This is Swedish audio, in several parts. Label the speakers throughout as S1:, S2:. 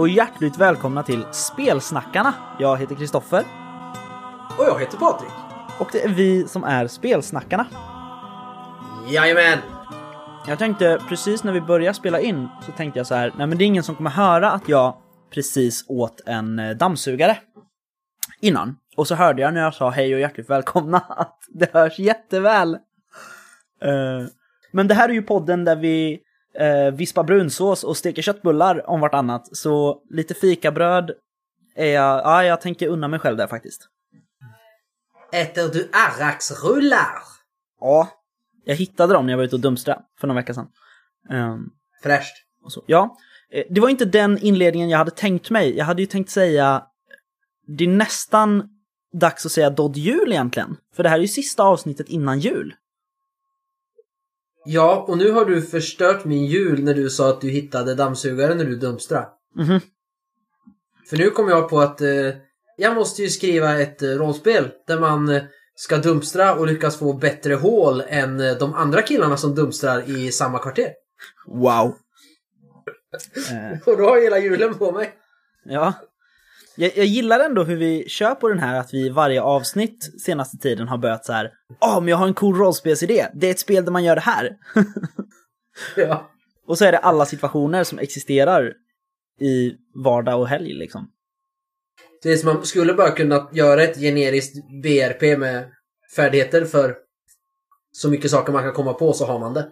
S1: Och hjärtligt välkomna till Spelsnackarna. Jag heter Kristoffer
S2: Och jag heter Patrik.
S1: och det är vi som är Spelsnackarna.
S2: Jajamän!
S1: Jag tänkte precis när vi började spela in så tänkte jag så här, nej men det är ingen som kommer höra att jag precis åt en eh, dammsugare innan. Och så hörde jag när jag sa hej och hjärtligt välkomna att det hörs jätteväl. Eh, men det här är ju podden där vi uh, vispar brunsås och steker köttbullar om vartannat. Så lite fikabröd är jag, ja jag tänker unna mig själv där faktiskt.
S2: Äter du arraksrullar?
S1: Ja. Jag hittade dem när jag var ute och dumstrade för några veckor sedan. Ehm,
S2: Fräscht.
S1: Ja, eh, det var inte den inledningen jag hade tänkt mig. Jag hade ju tänkt säga, det är nästan dags att säga Dodd Jul egentligen. För det här är ju sista avsnittet innan jul.
S2: Ja, och nu har du förstört min jul när du sa att du hittade dammsugaren när du dumstrade.
S1: Mhm.
S2: För nu kom jag på att eh, jag måste ju skriva ett eh, rollspel där man eh, ska dumstra och lyckas få bättre hål än eh, de andra killarna som dumstrar i samma kvarter.
S1: Wow. Eh,
S2: Och då har jag hela julen på mig.
S1: ja. Jag, jag gillar ändå hur vi kör på den här att vi i varje avsnitt senaste tiden har börjat så här. Ja, men jag har en cool rollspelsidé. Det är ett spel där man gör det här.
S2: Ja.
S1: Och så är det alla situationer som existerar i vardag och helg liksom.
S2: Som man skulle bara kunna göra ett generiskt BRP med färdigheter för så mycket saker man kan komma på så har man det.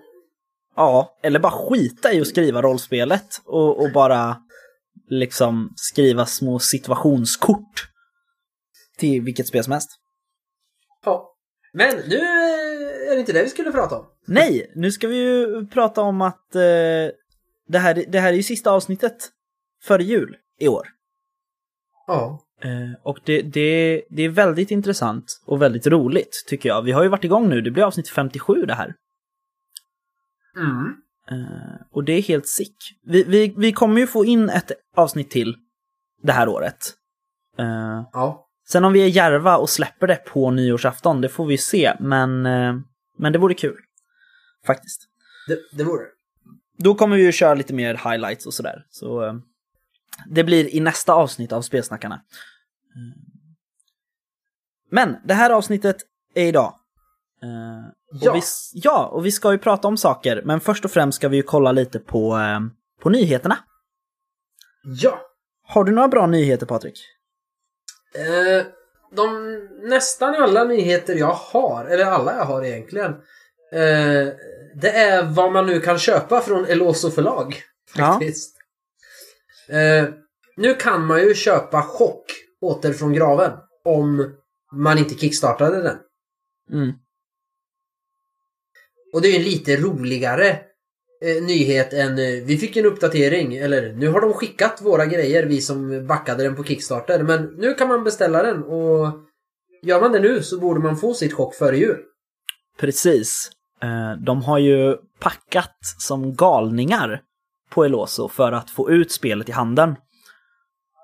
S1: Ja, eller bara skita i att skriva rollspelet och, och bara liksom skriva små situationskort till vilket spel som helst.
S2: Ja. Men nu är det inte det vi skulle prata om.
S1: Nej, nu ska vi ju prata om att eh, det, här, det här är ju sista avsnittet före jul i år.
S2: Ja.
S1: Eh, och det, det, det är väldigt intressant och väldigt roligt tycker jag. Vi har ju varit igång nu, det blir avsnitt 57 det här.
S2: Mm.
S1: Eh, och det är helt sick. Vi, vi, vi kommer ju få in ett avsnitt till det här året. Eh,
S2: Ja.
S1: sen om vi är järva och släpper det på nyårsafton, det får vi se. Men, eh, men det vore kul. Faktiskt.
S2: Det, det vore.
S1: Då kommer vi ju köra lite mer highlights och sådär. Så det blir i nästa avsnitt av Spelsnackarna. Men det här avsnittet är idag. Eh,
S2: Ja.
S1: Och vi, ja, och vi ska ju prata om saker, men först och främst ska vi ju kolla lite på, eh, på nyheterna.
S2: Ja.
S1: Har du några bra nyheter Patrik?
S2: Eh, de nästan alla nyheter jag har, eller alla jag har egentligen. Det är vad man nu kan köpa från Eloso förlag.
S1: Ja.
S2: Faktiskt. Eh, nu kan man ju köpa Chock åter från graven. Om man inte kickstartade den.
S1: Mm.
S2: Och det är en lite roligare eh, nyhet än eh, vi fick en uppdatering. Eller nu har de skickat våra grejer, vi som backade den på Kickstarter. Men nu kan man beställa den och gör man det nu så borde man få sitt chock före jul.
S1: Precis. Eh, de har ju packat som galningar på Eloso för att få ut spelet i handeln.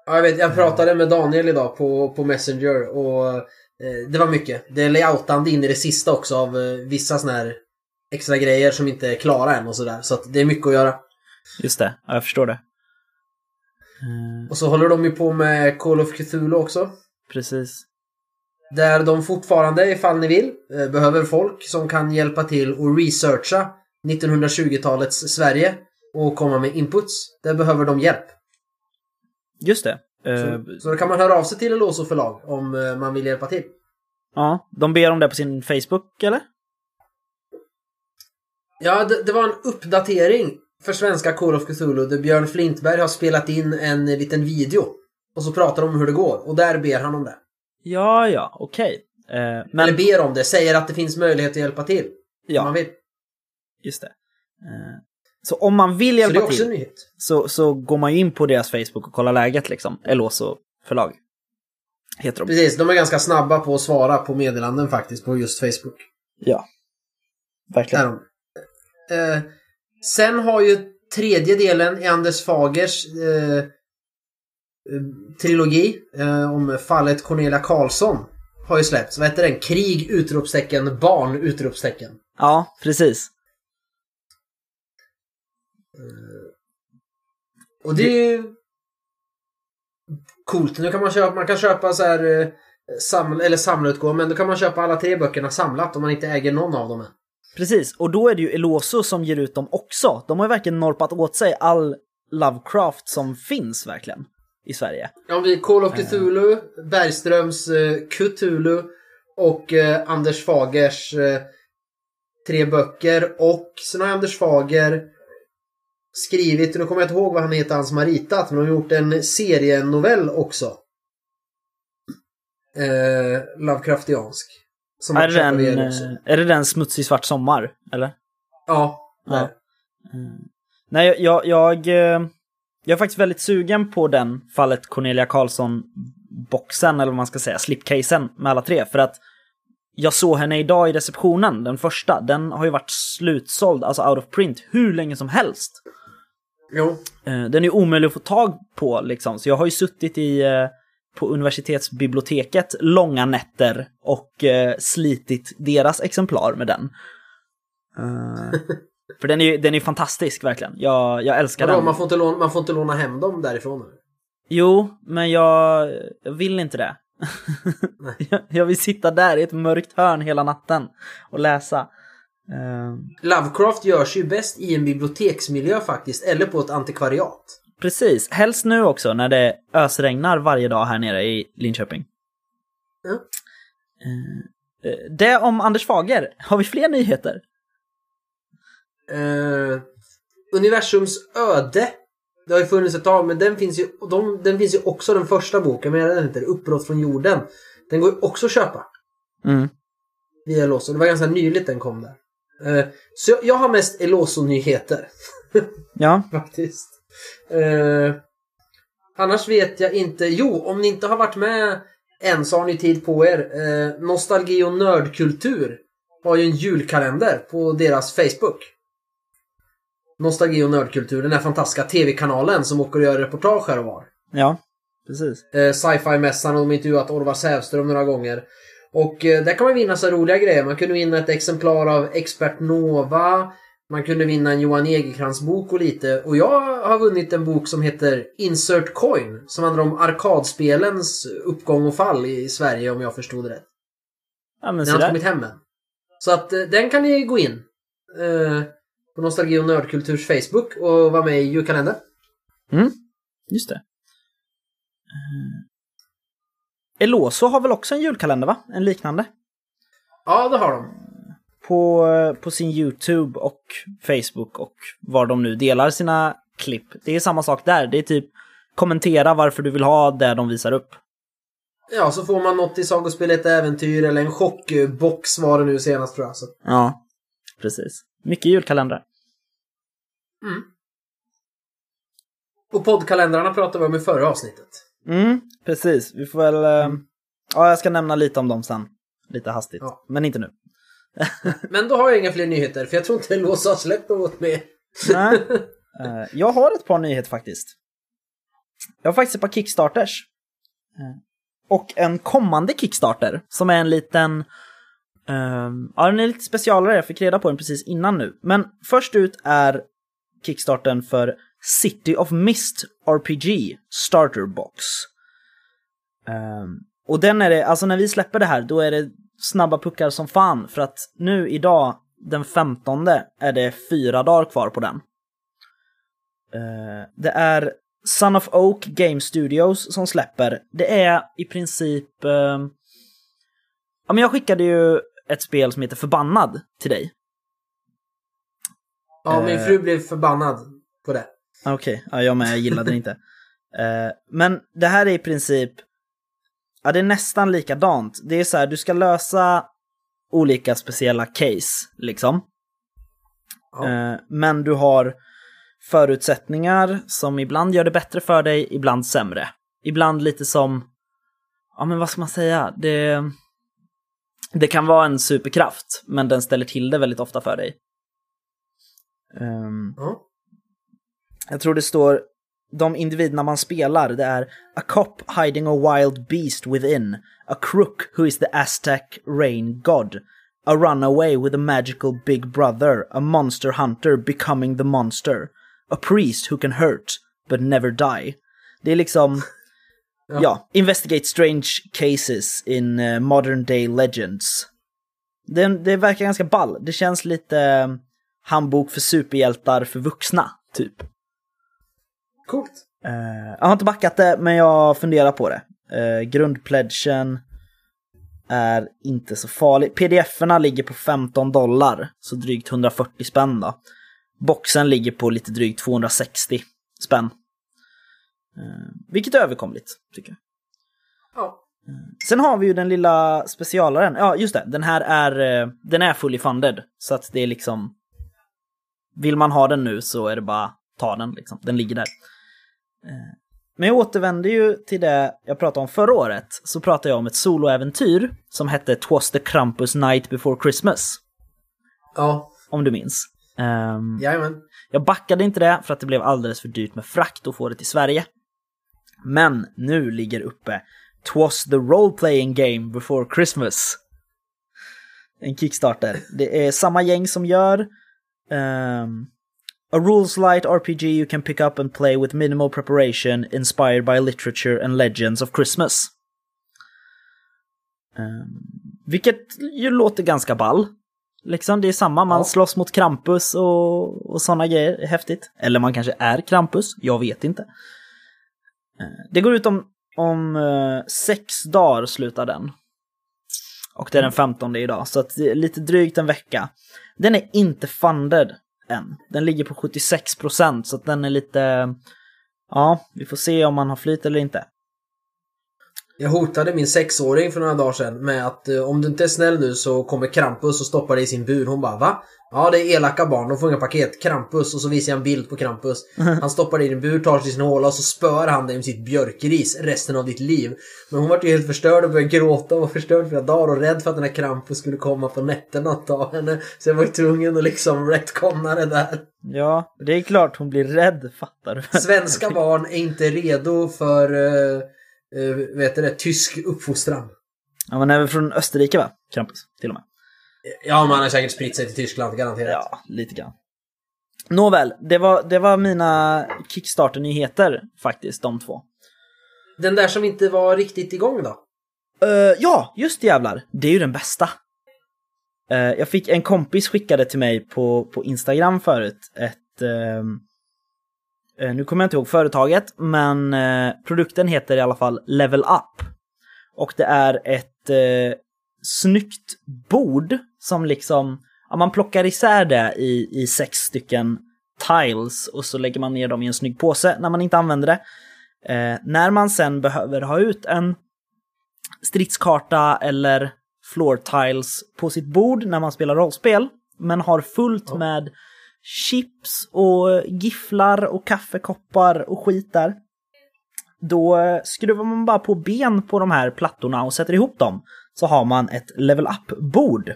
S2: Ja, jag, vet, jag pratade med Daniel idag på, på Messenger och eh, det var mycket. Det är layoutande in i det sista också av eh, vissa såna här extra grejer som inte är klara än och sådär. Så att det är mycket att göra.
S1: Just det, ja, jag förstår det. Eh,
S2: Och så håller de ju på med Call of Cthulhu också.
S1: precis.
S2: Där de fortfarande, ifall ni vill, eh, behöver folk som kan hjälpa till och researcha 1920-talets Sverige och komma med inputs. Där behöver de hjälp.
S1: Just det. Eh,
S2: Så, så då kan man höra av sig till Eloso förlag om man vill hjälpa till.
S1: Ja, de ber om det på sin Facebook, eller?
S2: Ja, det, det var en uppdatering för svenska Call of Cthulhu där Björn Flintberg har spelat in en liten video. Och så pratar de om hur det går och där ber han om det.
S1: Ja, ja, okej. Eh, men,
S2: Eller ber om det, säger att det finns möjlighet att hjälpa till. Om
S1: ja,
S2: man vill.
S1: just det. Eh, så om man vill
S2: Så
S1: hjälpa
S2: en
S1: till så, så går man ju in på deras Facebook och kollar läget liksom. Eloso förlag. Heter de.
S2: Precis, de är ganska snabba på att svara på meddelanden faktiskt på just Facebook.
S1: Ja.
S2: Där
S1: Verkligen.
S2: de. Eh, sen har ju tredje delen i Anders Fagers eh, eh, trilogi eh, om fallet Cornelia Karlsson har ju släppts. Vad heter den? Krig! Utropstecken. Barn! Utropstecken.
S1: Ja, precis.
S2: Och det är ju coolt. Nu kan man köpa, man kan köpa så här eh, sam, eller samlarutgåvor, men då kan man köpa alla tre böckerna samlat om man inte äger någon av dem än.
S1: Precis, och då är det ju Eloso som ger ut dem också. De har ju verkligen norpat åt sig all Lovecraft som finns verkligen i Sverige.
S2: Ja, vi Call of Cthulhu, Bergströms eh, Cthulhu och eh, Anders Fagers eh, tre böcker. Och sen har Anders Fager skrivit, nu kommer jag inte ihåg vad han heter, han som har ritat, men de har gjort en serienovell också. Eh, Lovecraftiansk. Som
S1: Är det, den, eh, är det den Smutsig svart sommar? Eller?
S2: Ja,
S1: Ja. Nej, jag, jag, jag, eh, jag är faktiskt väldigt sugen på den fallet Cornelia Karlsson-boxen, eller vad man ska säga, slipcasen med alla tre. För att jag såg henne idag i receptionen, den första. Den har ju varit slutsåld, alltså out of print, hur länge som helst.
S2: Jo.
S1: Eh, Den är omöjlig att få tag på liksom, så jag har ju suttit i eh, på universitetsbiblioteket långa nätter och eh, slitit deras exemplar med den. Eh, för den är ju den är fantastisk verkligen. Jag, jag älskar
S2: Vadå,
S1: den.
S2: man, får inte låna, man får inte låna hem dem därifrån? eller?
S1: Jo, men jag, jag vill inte det. jag, jag vill sitta där i ett mörkt hörn hela natten och läsa. Eh,
S2: Lovecraft görs ju bäst i en biblioteksmiljö faktiskt, eller på ett antikvariat.
S1: Precis, helst nu också när det ösregnar varje dag här nere i Linköping.
S2: Ja.
S1: Eh, eh, det om Anders Fager. Har vi fler nyheter?
S2: Eh, universums öde. Det har ju funnits ett tag, men den finns ju, de, den finns ju också den första boken, men den heter Uppbrott från jorden. Den går ju också att köpa
S1: Mm.
S2: via Eloso. Det var ganska nyligt den kom där. Eh, så jag, jag har mest Eloso-nyheter
S1: Ja,
S2: faktiskt. Eh, annars vet jag inte. Jo, om ni inte har varit med än så har ni tid på er. Eh, Nostalgi och nördkultur har ju en julkalender på deras Facebook. Nostalgi och nördkultur, den här fantastiska tv-kanalen som åker och gör reportage här och var.
S1: ja, precis.
S2: Eh, Sci-fi-mässan och de har intervjuat Orvar Sävström några gånger. Och eh, där kan man vinna så roliga grejer. Man kunde vinna ett exemplar av Expert Nova. Man kunde vinna en Johan Egerkrans bok och lite. Och jag har vunnit en bok som heter Insert Coin. Som handlar om arkadspelens uppgång och fall i Sverige om jag förstod det rätt.
S1: Ja, men
S2: Den har inte kommit hem än. Så att eh, den kan ni gå in. Eh, på Nostalgi och Nördkulturs Facebook och vara med i julkalendern.
S1: Mm, just det. Eh, Eloso har väl också en julkalender, va? En liknande?
S2: Ja, det har de.
S1: På, på sin YouTube och Facebook och var de nu delar sina klipp. Det är samma sak där. Det är typ kommentera varför du vill ha det de visar upp.
S2: Ja, så får man något i Sagospelet Äventyr eller en chockbox var det nu senast tror jag. Så.
S1: Ja, precis. Mycket julkalendrar.
S2: Och poddkalendrarna pratade vi om i förra avsnittet.
S1: Mm, precis. Vi får väl... eh, Ja, jag ska nämna lite om dem sen. Lite hastigt.
S2: Ja.
S1: Men inte nu.
S2: Men då har jag inga fler nyheter för jag tror inte Låsa har släppt något mer.
S1: Nej. Eh, jag har ett par nyheter faktiskt. Jag har faktiskt ett par Kickstarters. Eh, och en kommande Kickstarter som är en liten... ehm, ja, den är lite specialare. Jag fick reda på den precis innan nu. Men först ut är Kickstarten för City of Mist RPG Starter Box. Ehm, och den är det, alltså när vi släpper det här, då är det snabba puckar som fan. För att nu idag, den 15, är det fyra dagar kvar på den. Eh, det är Son of Oak Game Studios som släpper. Det är i princip... eh, ja, men jag skickade ju ett spel som heter Förbannad till dig.
S2: Ja, min
S1: Eh.
S2: fru blev förbannad på det.
S1: Okej, ja, jag med, jag gillade det inte. Men det här är i princip, ja det är nästan likadant. Det är så här, du ska lösa olika speciella case, liksom.
S2: Ja.
S1: Eh, men du har förutsättningar som ibland gör det bättre för dig, ibland sämre. Ibland lite som, ja men vad ska man säga, det, det kan vara en superkraft, men den ställer till det väldigt ofta för dig.
S2: Ja.
S1: jag tror det står de individerna man spelar, det är A cop hiding a wild beast within, a crook who is the Aztec rain god, a runaway with a magical big brother, a monster hunter becoming the monster, a priest who can hurt but never die. Det är liksom, Ja. ja. Investigate strange cases in uh, modern day legends. Det, det verkar ganska ball. Det känns lite um, handbok för superhjältar för vuxna, typ.
S2: Coolt.
S1: Uh, jag har inte backat det, men jag funderar på det. Uh, grundpledgen är inte så farlig. Pdf-erna ligger på 15 dollar, så drygt 140 spänn då. Boxen ligger på lite drygt 260 spänn. Uh, vilket är överkomligt, tycker jag.
S2: Ja.
S1: Sen har vi ju den lilla specialaren. Ja, just det. Den här är, den är fully funded. Så att det är liksom... Vill man ha den nu så är det bara ta den liksom. Den ligger där. Men jag återvänder ju till det jag pratade om förra året. Så pratade jag om ett soloäventyr som hette Twas the Krampus Night Before Christmas.
S2: Ja.
S1: Om du minns. Um,
S2: Jajamän.
S1: Jag backade inte det för att det blev alldeles för dyrt med frakt att få det till Sverige. Men nu ligger uppe Twas the Role Playing Game Before Christmas. En Kickstarter. Det är samma gäng som gör. Um, A rules light RPG you can pick up and play with minimal preparation, inspired by literature and legends of Christmas. Um, vilket ju låter ganska ball. Liksom, det är samma, man ja. slåss mot Krampus och, och sådana grejer, häftigt. Eller man kanske är Krampus, jag vet inte. Uh, det går ut om, om uh, sex dagar slutar den. Och det är den 15 idag, så att lite drygt en vecka. Den är inte funded än. Den ligger på 76 procent så att den är lite... Ja, vi får se om man har flyt eller inte.
S2: Jag hotade min sexåring för några dagar sedan med att eh, om du inte är snäll nu så kommer Krampus och stoppar dig i sin bur. Hon bara va? Ja det är elaka barn, de får inga paket. Krampus och så visar jag en bild på Krampus. Han stoppar dig i din bur, tar sig till sin håla och så spör han dig med sitt björkris resten av ditt liv. Men hon var ju helt förstörd och började gråta och var förstörd flera dagar och rädd för att den här Krampus skulle komma på nätterna och ta henne. Så jag var ju tvungen att liksom retconna det där.
S1: Ja, det är klart hon blir rädd, fattar du?
S2: Svenska barn är inte redo för uh, uh, vet du det, tysk uppfostran.
S1: Ja, men även från Österrike va? Krampus, till och med.
S2: Ja, man har säkert spritt sig till Tyskland, garanterat.
S1: Ja, lite grann. Nåväl, det var, det var mina Kickstarter-nyheter faktiskt, de två.
S2: Den där som inte var riktigt igång då?
S1: Uh, ja, just det jävlar. Det är ju den bästa. Uh, jag fick en kompis skickade till mig på, på Instagram förut ett... Uh, nu kommer jag inte ihåg företaget, men produkten heter i alla fall Level Up. Och det är ett snyggt bord som liksom, ja, man plockar isär det i, i sex stycken tiles och så lägger man ner dem i en snygg påse när man inte använder det. Eh, när man sen behöver ha ut en stridskarta eller floor tiles på sitt bord när man spelar rollspel, men har fullt med chips och gifflar och kaffekoppar och skit där. Då skruvar man bara på ben på de här plattorna och sätter ihop dem. Så har man ett level up-bord.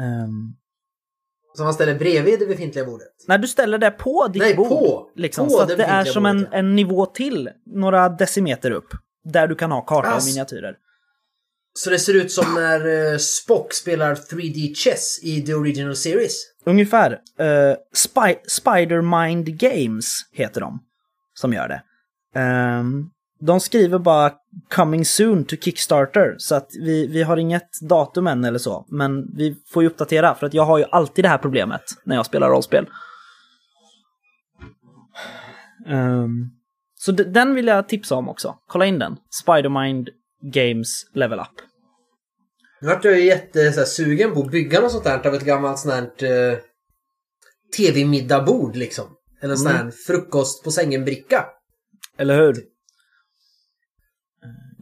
S1: Um,
S2: som man ställer bredvid det befintliga bordet?
S1: Nej, du ställer det på ditt
S2: Nej,
S1: bord.
S2: På,
S1: liksom,
S2: på
S1: så att det är som en, en nivå till, några decimeter upp. Där du kan ha karta och miniatyrer.
S2: Så det ser ut som när uh, Spock spelar 3D chess i The Original Series?
S1: Ungefär. Eh, uh, Spy Spider-Mind Games heter de. Som gör det. Um, de skriver bara “coming soon to Kickstarter” så att vi, vi har inget datum än eller så. Men vi får ju uppdatera för att jag har ju alltid det här problemet när jag spelar rollspel. Um, så den vill jag tipsa om också. Kolla in den. Spidermind Games Level Up.
S2: Nu vart jag ju jättesugen på att bygga något sånt här av ett gammalt sånt här uh, tv-middagabord liksom. Eller sån här mm. frukost på sängen-bricka.
S1: Eller hur?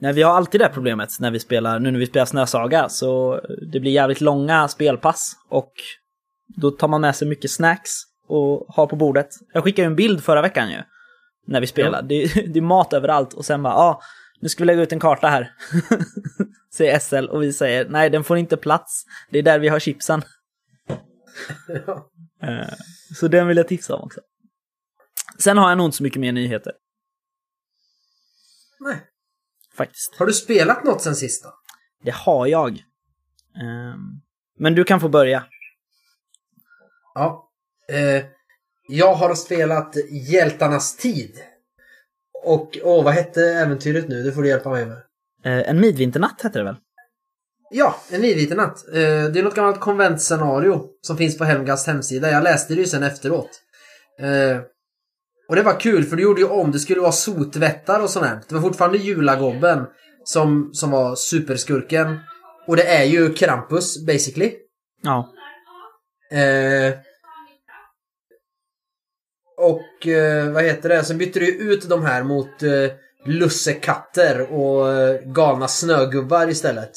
S1: Nej, vi har alltid det problemet när vi spelar, nu när vi spelar Snösaga, så det blir jävligt långa spelpass och då tar man med sig mycket snacks och har på bordet. Jag skickade ju en bild förra veckan ju, när vi spelar. Ja. Det, det, är mat överallt och sen bara, ja, ah, nu ska vi lägga ut en karta här. säger SL och vi säger, nej den får inte plats, det är där vi har chipsen. ja. Eh, så den vill jag tipsa om också. Sen har jag nog inte så mycket mer nyheter.
S2: Nej.
S1: Faktiskt.
S2: Har du spelat något sen sist då?
S1: Det har jag. Um, men du kan få börja.
S2: Ja. Uh, jag har spelat Hjältarnas tid. Och, åh, vad hette äventyret nu? Det får du hjälpa mig med.
S1: Eh, en midvinternatt hette det väl?
S2: Ja, En vidvitenatt. Eh, det är något gammalt konventscenario som finns på Helmgasts hemsida. Jag läste det ju sen efteråt. Eh, och det var kul för du gjorde ju om. Det skulle vara sotvättar och sånt här. Det var fortfarande julagobben som, som var superskurken. Och det är ju Krampus basically.
S1: Ja.
S2: Eh, och eh, vad heter det? Sen bytte du ut de här mot eh, lussekatter och eh, galna snögubbar istället.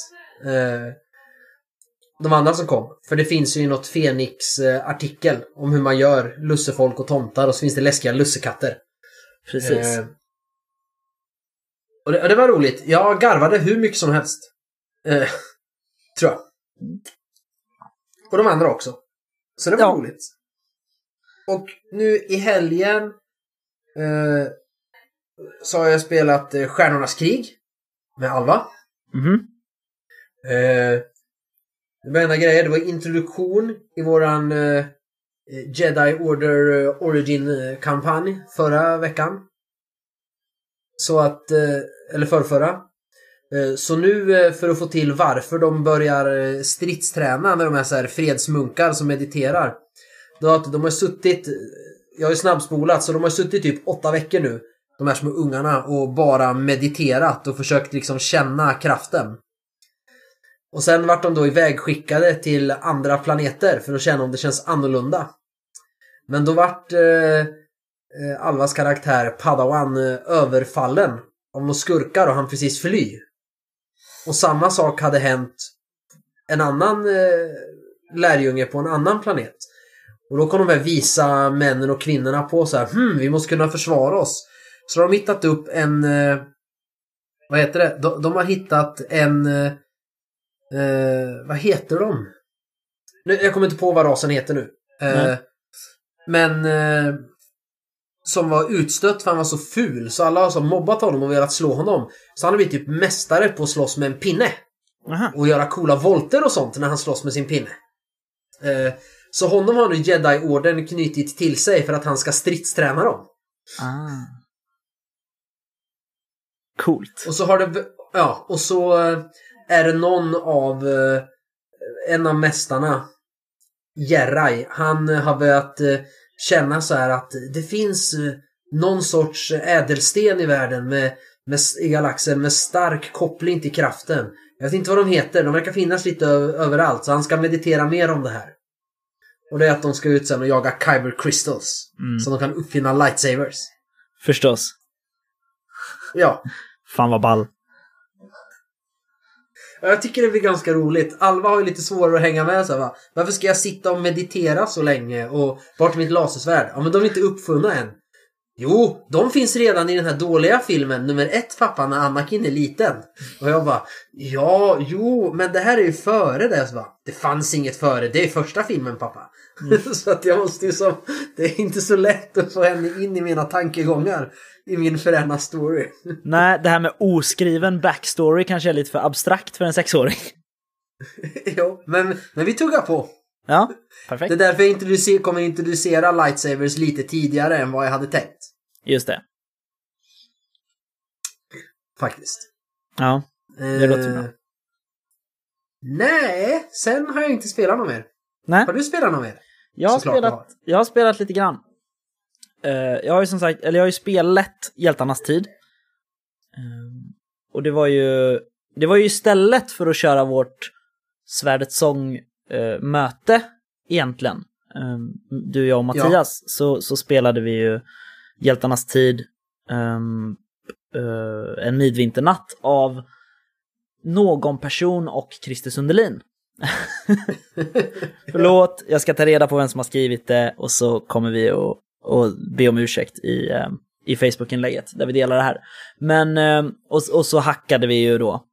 S2: Eh, de andra som kom. För det finns ju något Fenix-artikel om hur man gör lussefolk och tomtar och så finns det läskiga lussekatter.
S1: Precis.
S2: Eh, och, det, och det var roligt. Jag garvade hur mycket som helst. Eh, tror jag. Och de andra också. Så det var
S1: Ja.
S2: roligt. Och nu i helgen eh, så har jag spelat eh, Stjärnornas krig med Alva.
S1: Mhm.
S2: Eh, det var enda grejer. Det var introduktion i våran eh, Jedi Order eh, Origin-kampanj förra veckan. Så att, eh, eller förrförra. Eh, Så nu eh, för att få till varför de börjar eh, stridsträna när de är så här fredsmunkar som mediterar. Då att de har suttit, jag har ju snabbspolat, så de har suttit typ åtta veckor nu. De här små ungarna och bara mediterat och försökt liksom känna kraften. Och sen vart de då ivägskickade till andra planeter för att känna om det känns annorlunda. Men då vart eh, eh Alvas karaktär Padawan eh, överfallen av några skurkar och han precis fly. Och samma sak hade hänt en annan eh, lärjunge på en annan planet. Och då kom de här visa männen och kvinnorna på så här, hmm, vi måste kunna försvara oss. Så de har hittat upp en, eh, vad heter det? De, de har hittat en, eh, eh, vad heter de? Nu, jag kommer inte på vad rasen heter nu. Eh, men eh, som var utstött för han var så ful så alla har så mobbat honom och velat slå honom. Så han har blivit typ mästare på att slåss med en pinne.
S1: Aha.
S2: Och göra coola volter och sånt när han slåss med sin pinne. Så honom har nu Jedi-orden knutit till sig för att han ska stridsträna dem.
S1: Ah. Coolt.
S2: Och så har det... Ja, och så eh, är det någon av... eh, En av mästarna, Jerai, han eh, har börjat känna så här att det finns någon sorts ädelsten i världen med, med, i galaxen med stark koppling till kraften. Jag vet inte vad de heter, de verkar finnas lite överallt så han ska meditera mer om det här. Och det är att de ska ut sen och jaga Kyber Crystals.
S1: Mm.
S2: Så de kan uppfinna lightsabers.
S1: Förstås.
S2: Ja,
S1: Fan vad ball.
S2: Jag tycker det blir ganska roligt. Alva har ju lite svårare att hänga med. Så här, va? Varför ska jag sitta och meditera så länge? Och vart är mitt lasersvärd? Ja, men de är inte uppfunna än. Jo, de finns redan i den här dåliga filmen nummer ett pappa när Anakin är liten. Och jag bara, ja, jo, men det här är ju före det. Så bara, det fanns inget före, det är första filmen pappa. så att jag måste ju som, det är inte så lätt att få henne in i mina tankegångar i min förändra story.
S1: Nej, det här med oskriven backstory kanske är lite för abstrakt för en sexåring.
S2: jo, men, men vi tuggar på.
S1: Ja,
S2: Det
S1: perfekt.
S2: är därför jag introducer, kommer introducera lightsabers lite tidigare än vad jag hade tänkt.
S1: Just det.
S2: Faktiskt.
S1: Ja. Det låter bra.
S2: Eh, Nej, sen har jag inte spelat något mer.
S1: Nej,
S2: Har du spelat något mer?
S1: jag har,
S2: Såklart
S1: spelat,
S2: har.
S1: jag har spelat lite grann. Eh, jag har ju som sagt, eller jag har ju spelat Hjältarnas tid. Eh, och det var ju, det var ju istället för att köra vårt Svärdets sång-möte egentligen. Eh, du, jag och Mattias, så, så spelade vi ju Hjältarnas tid, ehm, eh, en midvinternatt av någon person och Christer Sundelin. Förlåt, jag ska ta reda på vem som har skrivit det och så kommer vi att, att be om ursäkt i, eh, i Facebook-inlägget där vi delar det här. Men, eh, och, och så hackade vi ju då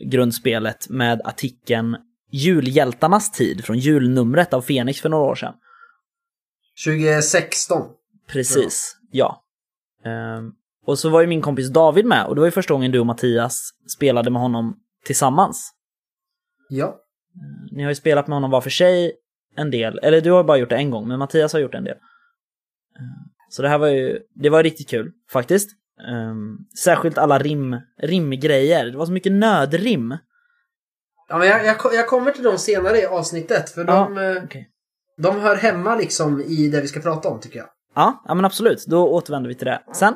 S1: grundspelet med artikeln Julhjältarnas tid från julnumret av Fenix för några år sedan.
S2: 2016.
S1: Precis, ja. Ehm, och så var ju min kompis David med och det var ju första gången du och Mattias spelade med honom tillsammans.
S2: Ja.
S1: Ni har ju spelat med honom var för sig en del, eller du har bara gjort det en gång, men Mattias har gjort en del. Eh, Så det här var ju, det var riktigt kul faktiskt. Um, särskilt alla rim, rimgrejer. Det var så mycket nödrim.
S2: Ja, men jag, jag, jag kommer till dem senare i avsnittet för de,
S1: Ja,
S2: eh,
S1: okej.
S2: de hör hemma liksom i det vi ska prata om tycker jag.
S1: Ja, ja men absolut. Då återvänder vi till det. Sen,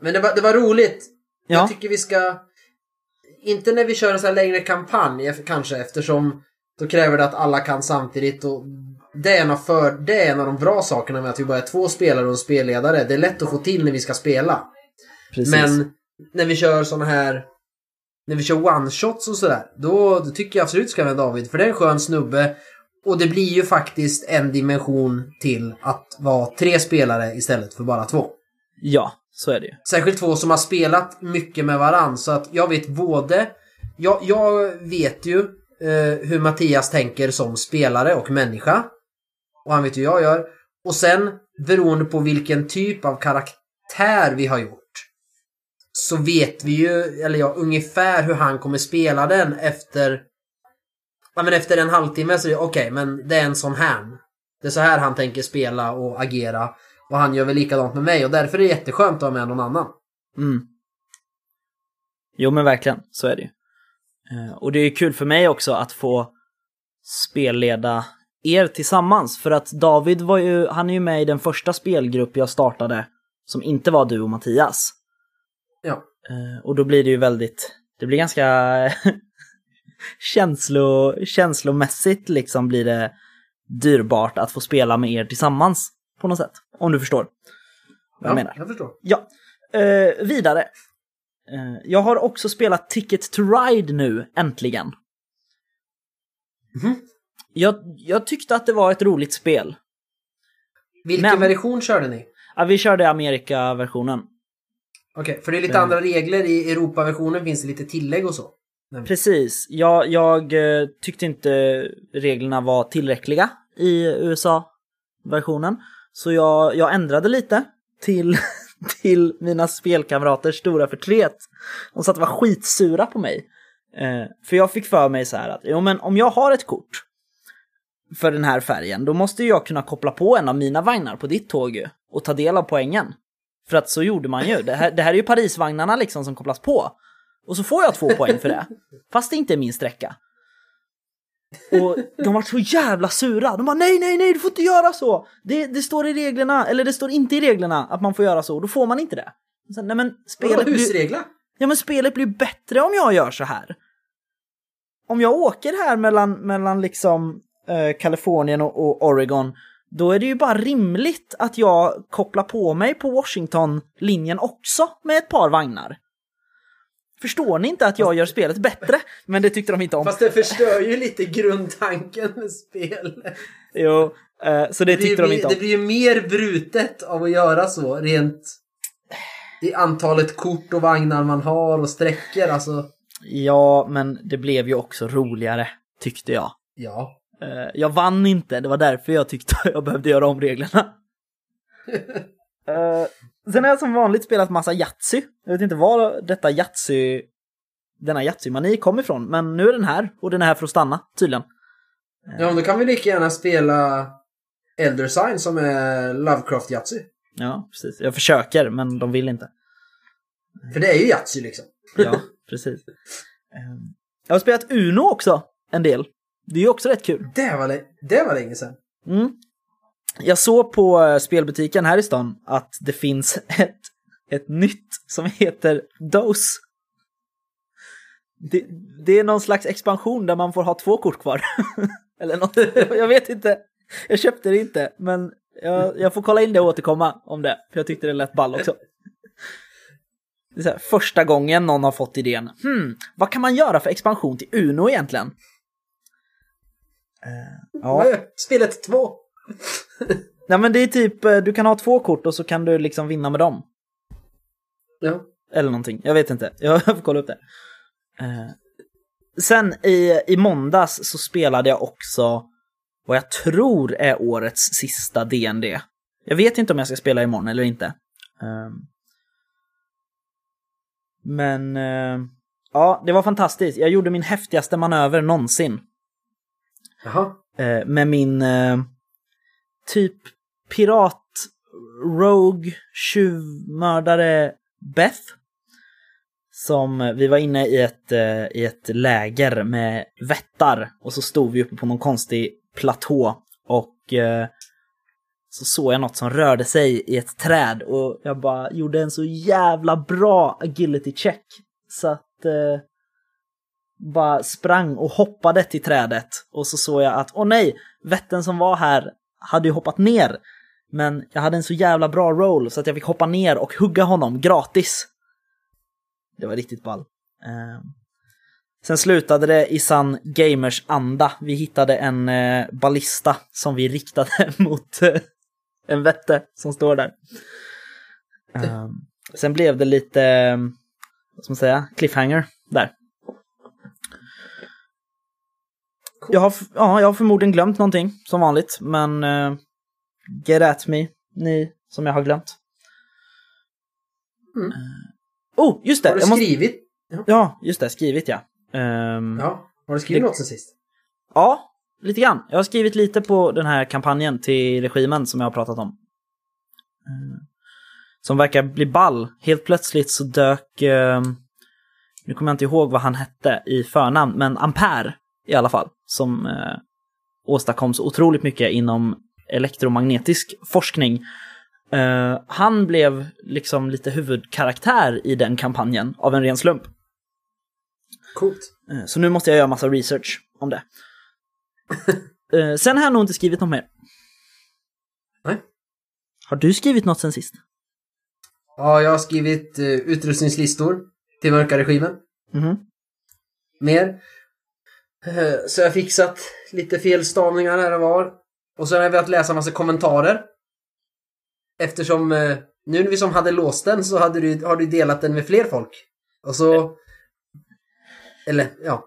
S2: Men det var, det var roligt.
S1: Ja.
S2: Jag tycker vi ska... Inte när vi kör en sån här längre kampanj kanske eftersom då kräver det att alla kan samtidigt och det är, en av för, det är en av de bra sakerna med att vi bara är två spelare och en spelledare. Det är lätt att få till när vi ska spela.
S1: precis.
S2: Men när vi kör såna här... När vi kör one-shots och sådär. Då, då tycker jag absolut ska ha David. För det är en skön snubbe. Och det blir ju faktiskt en dimension till att vara tre spelare istället för bara två.
S1: Ja, så är det ju.
S2: Särskilt två som har spelat mycket med varann. Så att jag vet både... Jag, jag vet ju eh, hur Mattias tänker som spelare och människa. Och han vet hur jag gör. Och sen beroende på vilken typ av karaktär vi har gjort. Så vet vi ju, eller ja, ungefär hur han kommer spela den efter... Ja men efter en halvtimme så är det okej, men det är en sån här. Det är så här han tänker spela och agera. Och han gör väl likadant med mig och därför är det jätteskönt att ha med någon annan.
S1: Mm. Jo men verkligen, så är det ju. Eh, Och det är ju kul för mig också att få spelleda er tillsammans. För att David var ju, han är ju med i den första spelgrupp jag startade som inte var du och Mattias.
S2: Ja.
S1: Eh, Och då blir det ju väldigt, det blir ganska känslo, känslomässigt liksom blir det dyrbart att få spela med er tillsammans på något sätt. Om du förstår vad jag menar.
S2: jag förstår.
S1: Ja, eh, vidare. Eh, jag har också spelat Ticket to Ride nu, äntligen.
S2: Mhm.
S1: Jag, jag tyckte att det var ett roligt spel.
S2: Vilken
S1: Men-
S2: version körde ni?
S1: Ja, vi körde Amerika-versionen.
S2: Okej, för det är lite
S1: Men-
S2: andra regler. I Europa-versionen finns det lite tillägg och så.
S1: Precis. Jag, jag eh, tyckte inte reglerna var tillräckliga i USA-versionen. Så jag, jag ändrade lite till, till mina spelkamraters stora förtret. De satt och var skitsura på mig. Eh, för jag fick för mig så här att, jo men om jag har ett kort för den här färgen, då måste jag kunna koppla på en av mina vagnar på ditt tåg ju, och ta del av poängen. För att så gjorde man ju. Det här, det här är ju Parisvagnarna liksom som kopplas på. Och så får jag två poäng för det. Fast det inte är min sträcka. Och de var så jävla sura. De bara nej, nej, nej, du får inte göra så. Det, det står i reglerna, eller det står inte i reglerna att man får göra så. Då får man inte det. Så, nej men spelet blir,
S2: husregler?
S1: ja, men spelet blir bättre om jag gör så här. Om jag åker här mellan, mellan liksom eh, Kalifornien och, och Oregon, då är det ju bara rimligt att jag kopplar på mig på Washington-linjen också med ett par vagnar. Förstår ni inte att jag gör spelet bättre? Men det tyckte de inte om.
S2: Fast det förstör ju lite grundtanken med spel.
S1: Jo, eh, så det
S2: Det blir,
S1: tyckte de inte om.
S2: det blir ju mer brutet av att göra så, rent i antalet kort och vagnar man har och sträckor. Alltså,
S1: Ja, men det blev ju också roligare, tyckte jag.
S2: ja.
S1: Eh, Jag vann inte, det var därför jag tyckte jag behövde göra om reglerna. Eh, Sen har jag som vanligt spelat massa Yatzy. Jag vet inte var detta Yatzy, denna Yatzy-mani kom ifrån, men nu är den här och den är här för att stanna, tydligen.
S2: Ja, men då kan vi lika gärna spela Elder Sign som är Lovecraft Yatzy.
S1: Ja, precis. Jag försöker, men de vill inte.
S2: För det är ju Yatzy liksom.
S1: Ja, precis. Eh, Jag har spelat Uno också, en del. Det är ju också rätt kul.
S2: Det var, det var länge sedan.
S1: Mm. Jag såg på eh, spelbutiken här i stan att det finns ett, ett nytt som heter Dose. Det, det är någon slags expansion där man får ha två kort kvar. Eller något. Jag vet inte. Jag köpte det inte, men jag, jag får kolla in det och återkomma om det. För jag tyckte det lät ball också. Det är så här, första gången någon har fått idén. Hmm, vad kan man göra för expansion till Uno egentligen? Uh, ja.
S2: Spelet 2.
S1: Nej men det är typ, eh, du kan ha två kort och så kan du liksom vinna med dem.
S2: Ja.
S1: Eller någonting, jag vet inte. Jag får kolla upp det. Eh, sen i, i måndags så spelade jag också vad jag tror är årets sista DND. Jag vet inte om jag ska spela imorgon eller inte. Ehm. men eh, ja, det var fantastiskt. Jag gjorde min häftigaste manöver någonsin.
S2: Jaha.
S1: med min typ pirat Rogue tjuvmördare Beth. Som, vi var inne i ett, eh, i ett läger med vättar och så stod vi uppe på någon konstig platå och eh, så såg jag något som rörde sig i ett träd och jag bara gjorde en så jävla bra agility check så att eh, bara sprang och hoppade till trädet och så såg jag att åh nej, vätten som var här hade ju hoppat ner. Men jag hade en så jävla bra roll så att jag fick hoppa ner och hugga honom gratis. Det var riktigt ball. Eh, sen slutade det i sann gamers anda. Vi hittade en eh, ballista som vi riktade mot eh, en vätte som står där. Eh, sen blev det lite, eh, vad ska man säga, cliffhanger där. Jag har, ja, jag har förmodligen glömt någonting, som vanligt, men uh, get at me, ni som jag har glömt.
S2: Mm.
S1: Uh, oh, just det!
S2: Har du
S1: måste-
S2: skrivit?
S1: Ja, just det, skrivit ja. Ehm,
S2: Ja. Har du skrivit
S1: Det-
S2: något sen sist?
S1: Ja, lite grann. Jag har skrivit lite på den här kampanjen till regimen som jag har pratat om. Eh, Som verkar bli ball. Helt plötsligt så dök, eh, nu kommer jag inte ihåg vad han hette i förnamn, men Ampere i alla fall, som eh, åstadkom så otroligt mycket inom elektromagnetisk forskning. Eh, han blev liksom lite huvudkaraktär i den kampanjen av en ren slump.
S2: Coolt.
S1: Eh, Så nu måste jag göra massa research om det. Eh, Sen har jag nog inte skrivit något mer.
S2: Nej.
S1: Har du skrivit något sen sist?
S2: Ja, jag har skrivit uh, utrustningslistor till mörka regimen.
S1: Mhm.
S2: Mer. Eh, så jag har fixat lite felstavningar här och var. Och sen har jag velat läsa en massa kommentarer. Eftersom eh, nu när vi som hade låst den så hade du, har du delat den med fler folk. Och så... Eller ja.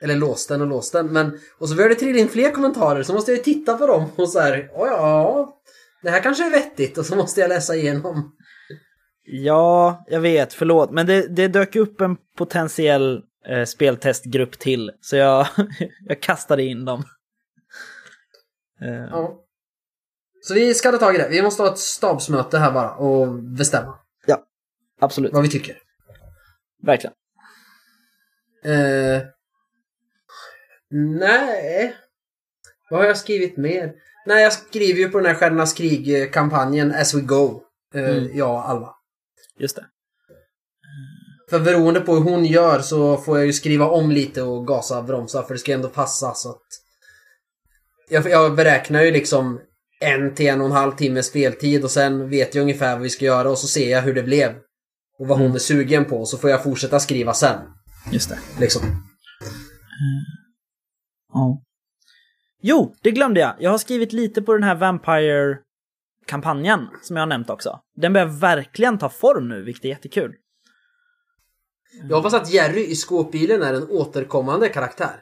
S2: Eller låst den och låst den. Men, och så började det trilla in fler kommentarer så måste jag ju titta på dem och så här. "Åh, ja, det här kanske är vettigt och så måste jag läsa igenom.
S1: Ja, jag vet, förlåt. Men det, det dök upp en potentiell eh, speltestgrupp till, så jag, jag kastade in dem. Eh,
S2: Ja. Så vi ska ta tag i det. Vi måste ha ett stabsmöte här bara och bestämma
S1: absolut,
S2: vad vi tycker.
S1: verkligen.
S2: Eh, nej. Vad har jag skrivit mer? Nej, jag skriver ju på den här Stjärnornas krig-kampanjen As We Go. Eh,
S1: Mm.
S2: Jag och Alva.
S1: Just det.
S2: För beroende på hur hon gör så får jag ju skriva om lite och gasa och bromsa för det ska ändå passa så att... Jag, jag beräknar ju liksom en till en och en halv timme speltid och sen vet jag ungefär vad vi ska göra och så ser jag hur det blev. Och vad hon
S1: Mm.
S2: är sugen på så får jag fortsätta skriva sen.
S1: Just det.
S2: Liksom.
S1: Ja. Jo, det glömde jag. Jag har skrivit lite på den här Vampire-kampanjen som jag har nämnt också. Den börjar verkligen ta form nu, vilket är jättekul.
S2: Jag hoppas att Jerry i skåpbilen är en återkommande karaktär.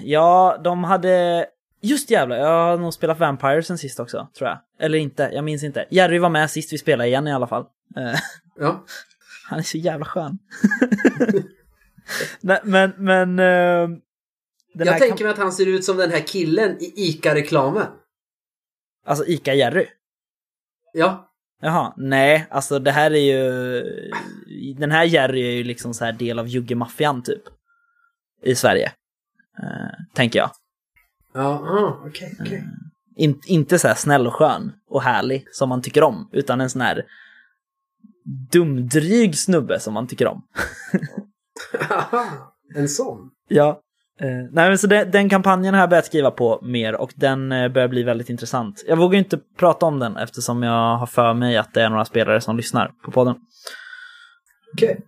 S1: Ja, de hade... Just jävlar, jag har nog spelat Vampire sen sist också, tror jag. Eller inte, jag minns inte. Jerry var med sist vi spelade igen i alla fall. Eh,
S2: Ja.
S1: Han är så jävla skön. Nej, men, men... den
S2: jag tänker mig att han ser ut som den här killen i ICA-reklamen.
S1: Alltså Ica-Jerry.
S2: Ja.
S1: Jaha, nej, alltså det här är ju... Den här Jerry är ju liksom så här del av juggemaffian typ. I Sverige. Eh, tänker jag.
S2: Ja, ah, okej, okej.
S1: In, inte så här snäll och skön och härlig som man tycker om, utan en sån här dumdryg snubbe som man tycker om.
S2: En sån.
S1: Ja. Eh, nej men så det, den kampanjen har jag börjat skriva på mer och den eh, börjar bli väldigt intressant. Jag vågar inte prata om den eftersom jag har för mig att det är några spelare som lyssnar på podden.
S2: Okej.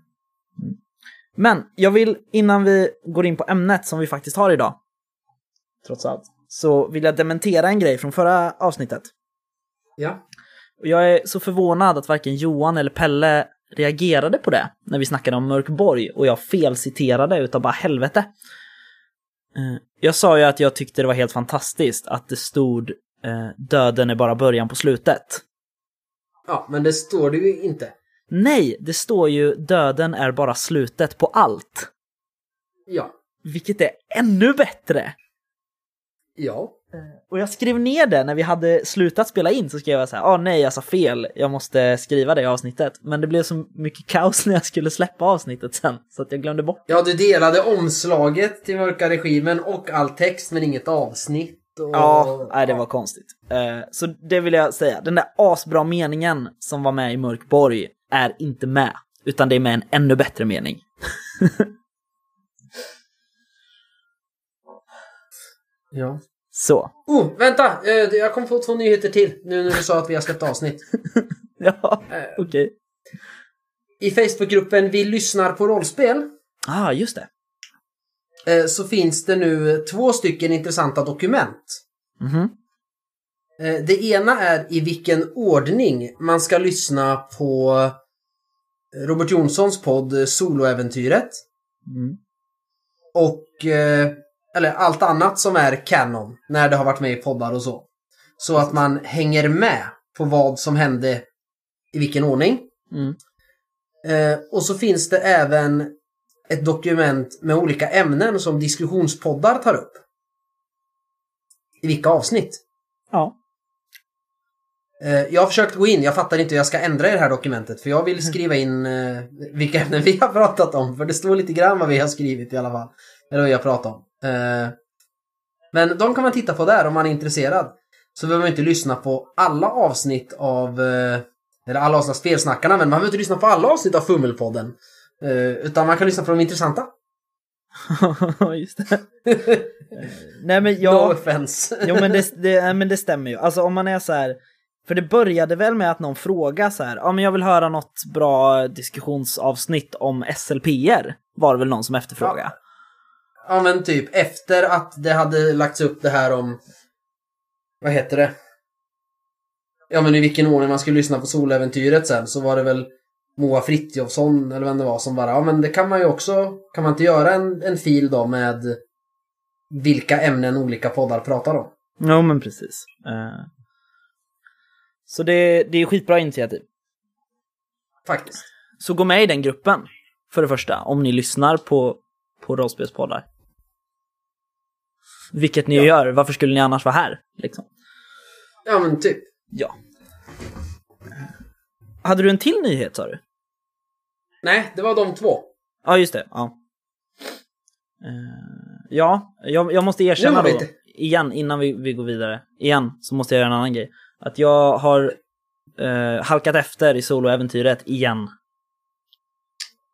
S1: Men jag vill innan vi går in på ämnet som vi faktiskt har idag, trots allt, så vill jag dementera en grej från förra avsnittet.
S2: Ja.
S1: Jag är så förvånad att varken Johan eller Pelle reagerade på det när vi snackade om Mörkborg och jag felciterade utav bara helvete. Eh, Jag sa ju att jag tyckte det var helt fantastiskt att det stod eh, döden är bara början på slutet.
S2: Ja, men det står det ju inte.
S1: Nej, det står ju döden är bara slutet på allt.
S2: Ja.
S1: Vilket är ännu bättre.
S2: Ja.
S1: Och jag skrev ner det när vi hade slutat spela in så skrev jag så här, ah nej jag sa fel, jag måste skriva det i avsnittet. Men det blev så mycket kaos när jag skulle släppa avsnittet sen, så att jag glömde bort
S2: Ja, du delade omslaget till Mörka Regimen och all text men inget avsnitt. Och...
S1: Ja, nej det var konstigt. Eh, Så det vill jag säga, den där asbra meningen som var med i Mörkborg är inte med, utan det är med en ännu bättre mening.
S2: Ja.
S1: Så.
S2: Oh, vänta! Eh, Jag kom på två nyheter till nu när du sa att vi har släppt avsnitt.
S1: Ja,
S2: Eh,
S1: okej.
S2: I Facebookgruppen Vi lyssnar på rollspel
S1: Ah, just det.
S2: eh, så finns det nu två stycken intressanta dokument.
S1: Mhm.
S2: Eh, Det ena är i vilken ordning man ska lyssna på Robert Jonssons podd eh, Soloäventyret.
S1: Mm.
S2: Och eh, eller allt annat som är canon när det har varit med i poddar och så. Så att man hänger med på vad som hände i vilken ordning.
S1: Mm.
S2: Eh, och så finns det även ett dokument med olika ämnen som diskussionspoddar tar upp. I vilka avsnitt.
S1: Ja.
S2: Eh, jag har försökt gå in, jag fattar inte hur jag ska ändra i det här dokumentet för jag vill skriva in eh, vilka ämnen vi har pratat om. För det står lite grann vad vi har skrivit i alla fall. Eller vad har pratat om. Eh, men de kan man titta på där om man är intresserad. Så behöver man inte lyssna på alla avsnitt av, eller alla avsnitt av Spelsnackarna, men man behöver inte lyssna på alla avsnitt av Fummelpodden. Utan man kan lyssna på de intressanta.
S1: just det. Nej men
S2: No
S1: jag...
S2: offense.
S1: Jo men det, det, nej, men det stämmer ju. Alltså om man är så här. För det började väl med att någon frågade så här, ja men jag vill höra något bra diskussionsavsnitt om SLPR. Var det väl någon som efterfrågade.
S2: Ja men typ efter att det hade lagts upp det här om Vad heter det? Ja men i vilken ordning man skulle lyssna på soläventyret sen så var det väl Moa Frithiofsson eller vem det var som bara ja men det kan man ju också Kan man inte göra en, en fil då med Vilka ämnen olika poddar pratar om?
S1: Jo men precis. Eh, Så det, det är skitbra initiativ.
S2: Faktiskt.
S1: Så gå med i den gruppen. För det första, om ni lyssnar på, på rollspelspoddar. Vilket ni
S2: Ja.
S1: gör, varför skulle ni annars vara här? Liksom.
S2: Ja men typ.
S1: Ja. Hade du en till nyhet sa du?
S2: Nej, det var de två.
S1: Ja, just det. Ja, Eh, ja jag, jag måste erkänna då, igen, innan vi, vi går vidare, igen, så måste jag göra en annan grej. Att jag har eh, halkat efter i soloäventyret igen.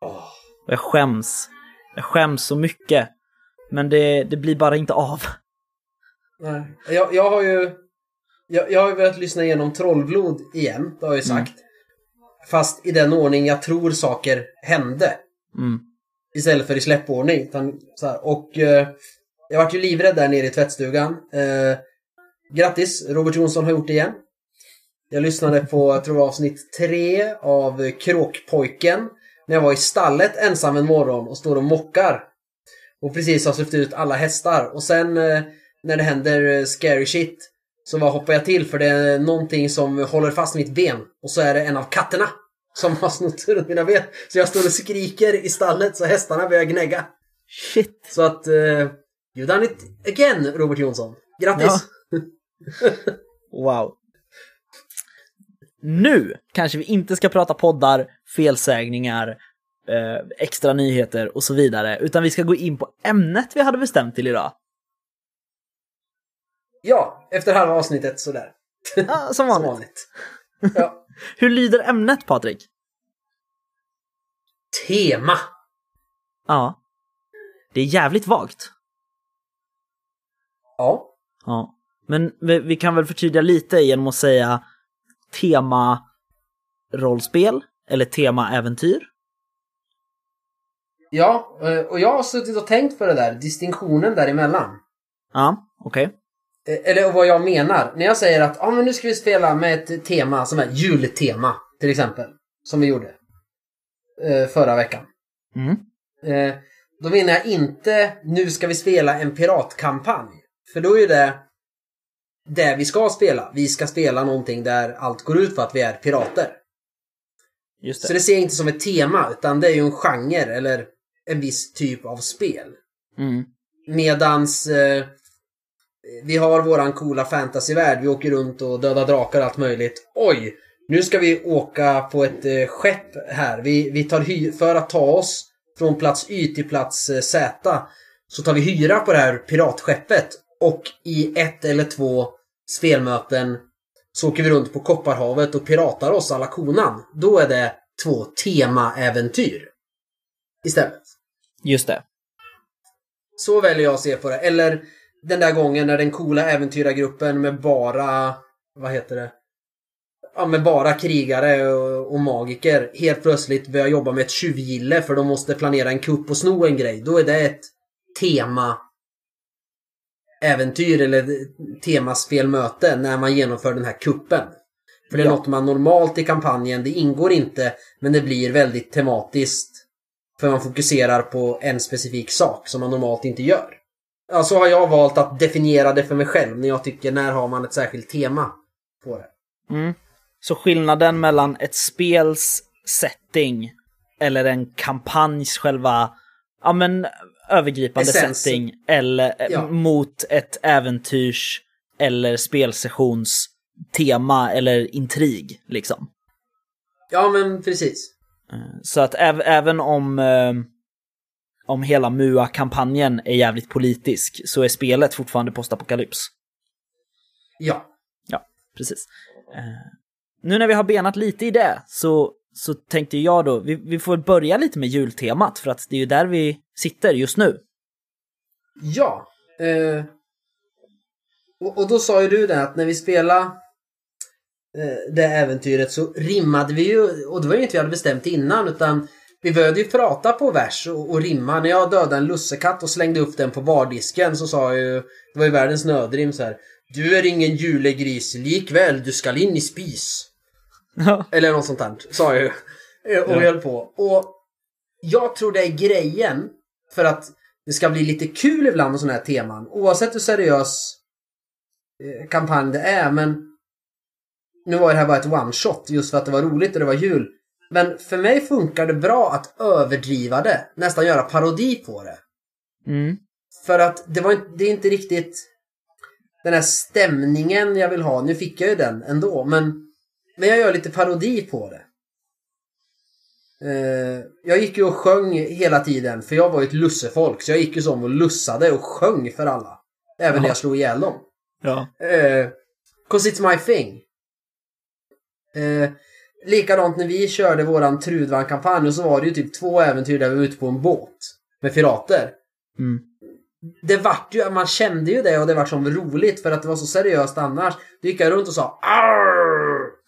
S1: Och jag skäms. Jag skäms så mycket. Men det, det blir bara inte av.
S2: Nej. Jag, jag har ju jag, jag har ju börjat lyssna igenom Trollblod igen, det har jag ju
S1: Mm.
S2: sagt. Fast i den ordning jag tror saker hände.
S1: Mm.
S2: Istället för i släppordning. Utan, så här. Och eh, jag vart ju livrädd där nere i tvättstugan. Eh, grattis, Robert Jonsson har gjort det igen. Jag lyssnade på, jag tror det var avsnitt tre av Kråkpojken. När jag var i stallet ensam en morgon och står och mockar. Och precis har släppt ut alla hästar. Och sen eh, när det händer eh, scary shit så bara hoppar jag till för det är någonting som håller fast mitt ben. Och så är det en av katterna som har snott runt mina ben. Så jag står och skriker i stallet så hästarna börjar gnägga.
S1: Shit.
S2: Så att... Uh, you done it again, Robert Jonsson. Grattis!
S1: Wow. Nu kanske vi inte ska prata poddar, felsägningar, eh, extra nyheter och så vidare, utan vi ska gå in på ämnet vi hade bestämt till idag.
S2: Ja, efter halva avsnittet sådär.
S1: Ja, som
S2: Som
S1: vanligt.
S2: vanligt. Ja.
S1: Hur lyder ämnet, Patrik?
S2: Tema.
S1: Ja. Det är jävligt vagt.
S2: Ja.
S1: Ja. Men vi, kan väl förtydliga lite genom att säga tema rollspel eller tema äventyr.
S2: Ja, eh, och jag har suttit och tänkt på det där, distinktionen däremellan.
S1: Ja, okej.
S2: Eh, Eller vad jag menar. När jag säger att ah, men nu ska vi spela med ett tema som är jultema, till exempel. Som vi gjorde. eh, Förra veckan.
S1: Mm.
S2: Då menar jag inte nu ska vi spela en piratkampanj. För då är det det vi ska spela. Vi ska spela någonting där allt går ut på att vi är pirater.
S1: Just det.
S2: Så det ser jag inte som ett tema, utan det är ju en genre eller en viss typ av spel.
S1: Mm.
S2: Medans eh, vi har våran coola fantasyvärld. Vi åker runt och dödar drakar och allt möjligt. Oj! Nu ska vi åka på ett eh, skepp här. Vi, vi tar hy- för att ta oss från plats Y till plats eh, Z så tar vi hyra på det här piratskeppet och i ett eller två spelmöten så åker vi runt på Kopparhavet och piratar oss alla konan. Då är det två temaäventyr. Istället.
S1: Just det.
S2: Så väljer jag att se på det. Eller den där gången när den coola äventyrargruppen med bara, vad heter det? Ja, med bara krigare och, och magiker helt plötsligt börjar jobba med ett tjuvgille för de måste planera en kupp och sno en grej. Då är det ett tema äventyr eller temaspelmöte när man genomför den här kuppen. För det är
S1: Ja.
S2: något man normalt i kampanjen, det ingår inte, men det blir väldigt tematiskt. För man fokuserar på en specifik sak som man normalt inte gör. Ja, så har jag valt att definiera det för mig själv när jag tycker när har man ett särskilt tema på det.
S1: Mm. Så skillnaden mellan ett spels setting eller en kampanjs själva, ja men övergripande
S2: Essens.
S1: setting eller eh,
S2: Ja.
S1: mot ett äventyrs eller spelsessions tema eller intrig liksom.
S2: Ja, men precis.
S1: Så att äv- även om, eh, om hela MUA-kampanjen är jävligt politisk så är spelet fortfarande postapokalyps.
S2: Ja.
S1: Ja, precis. Eh, nu när vi har benat lite i det så, så tänkte jag då, vi, vi får börja lite med jultemat för att det är ju där vi sitter just nu.
S2: Ja. Eh, och, och då sa ju du det att när vi spelade eh, det äventyret så rimmade vi ju, och det var ju inte vi hade bestämt innan utan vi började ju prata på vers och, och rimma. När jag dödade en lussekatt och slängde upp den på bardisken så sa jag ju, det var ju världens nödrim så här. Du är ingen julegris, likväl du skall in i spis. Eller något sånt där, sa jag ju. Eh, Och
S1: Ja.
S2: höll på. Och jag tror det är grejen för att det ska bli lite kul ibland med sådana här teman. Oavsett hur seriös eh, kampanj det är. Men nu var det här bara ett one shot just för att det var roligt och det var jul. Men för mig funkar det bra att överdriva det. Nästan göra parodi på det.
S1: Mm.
S2: För att det var inte, det är inte riktigt den här stämningen jag vill ha. Nu fick jag ju den ändå, men, men jag gör lite parodi på det. Eh, jag gick ju och sjöng hela tiden, för jag var ju ett lussefolk. Så jag gick ju som och lussade och sjöng för alla. Även när
S1: Ja.
S2: jag slog ihjäl dem.
S1: Ja.
S2: Eh, Cause it's my thing. Eh, likadant när vi körde våran Trudvang-kampanj och så var det ju typ två äventyr där vi var ute på en båt. Med pirater.
S1: Mm.
S2: Det vart ju, man kände ju det och det var som roligt för att det var så seriöst annars. Då gick jag runt och sa Arr!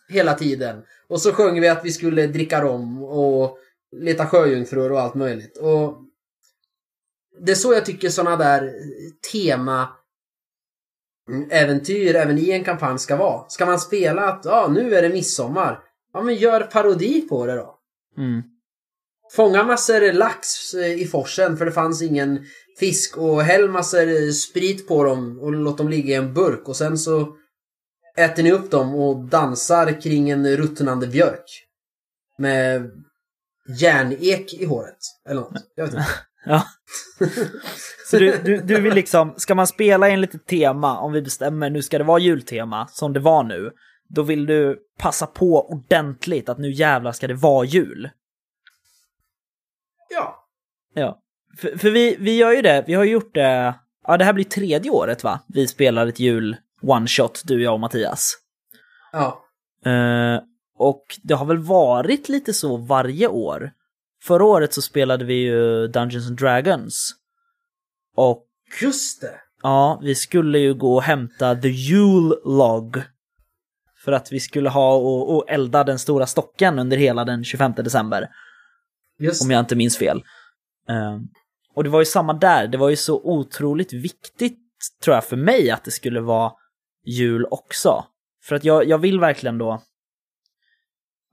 S2: Hela tiden. Och så sjöng vi att vi skulle dricka rom och leta sjöjungfrur och allt möjligt. Och det är så jag tycker sådana där tema mm, äventyr även i en kampanj ska vara. Ska man spela att ja, nu är det midsommar. Ja, men gör parodi på det då.
S1: Mm.
S2: Fånga massor lax eh, i forsen för det fanns ingen fisk och häll massor sprit på dem och låt dem ligga i en burk och sen så äter ni upp dem och dansar kring en ruttnande björk. Med järnek i håret. Eller något. Jag vet inte.
S1: Ja. Så du, du, du vill liksom, ska man spela enligt ett tema, om vi bestämmer nu ska det vara jultema, som det var nu, då vill du passa på ordentligt att nu jävlar ska det vara jul.
S2: Ja.
S1: Ja. För, för vi, vi gör ju det, vi har ju gjort det, ja det här blir tredje året va? Vi spelar ett jul one-shot, du, jag och Mattias.
S2: Ja.
S1: Eh, och det har väl varit lite så varje år. Förra året så spelade vi ju Dungeons and Dragons. Och
S2: Just det.
S1: ja, vi skulle ju gå och hämta The Yule Log. För att vi skulle ha och, och elda den stora stocken under hela den 25 december.
S2: Just
S1: Om jag inte minns fel. Eh, och det var ju samma där, det var ju så otroligt viktigt tror jag för mig att det skulle vara jul också. För att jag, jag vill verkligen då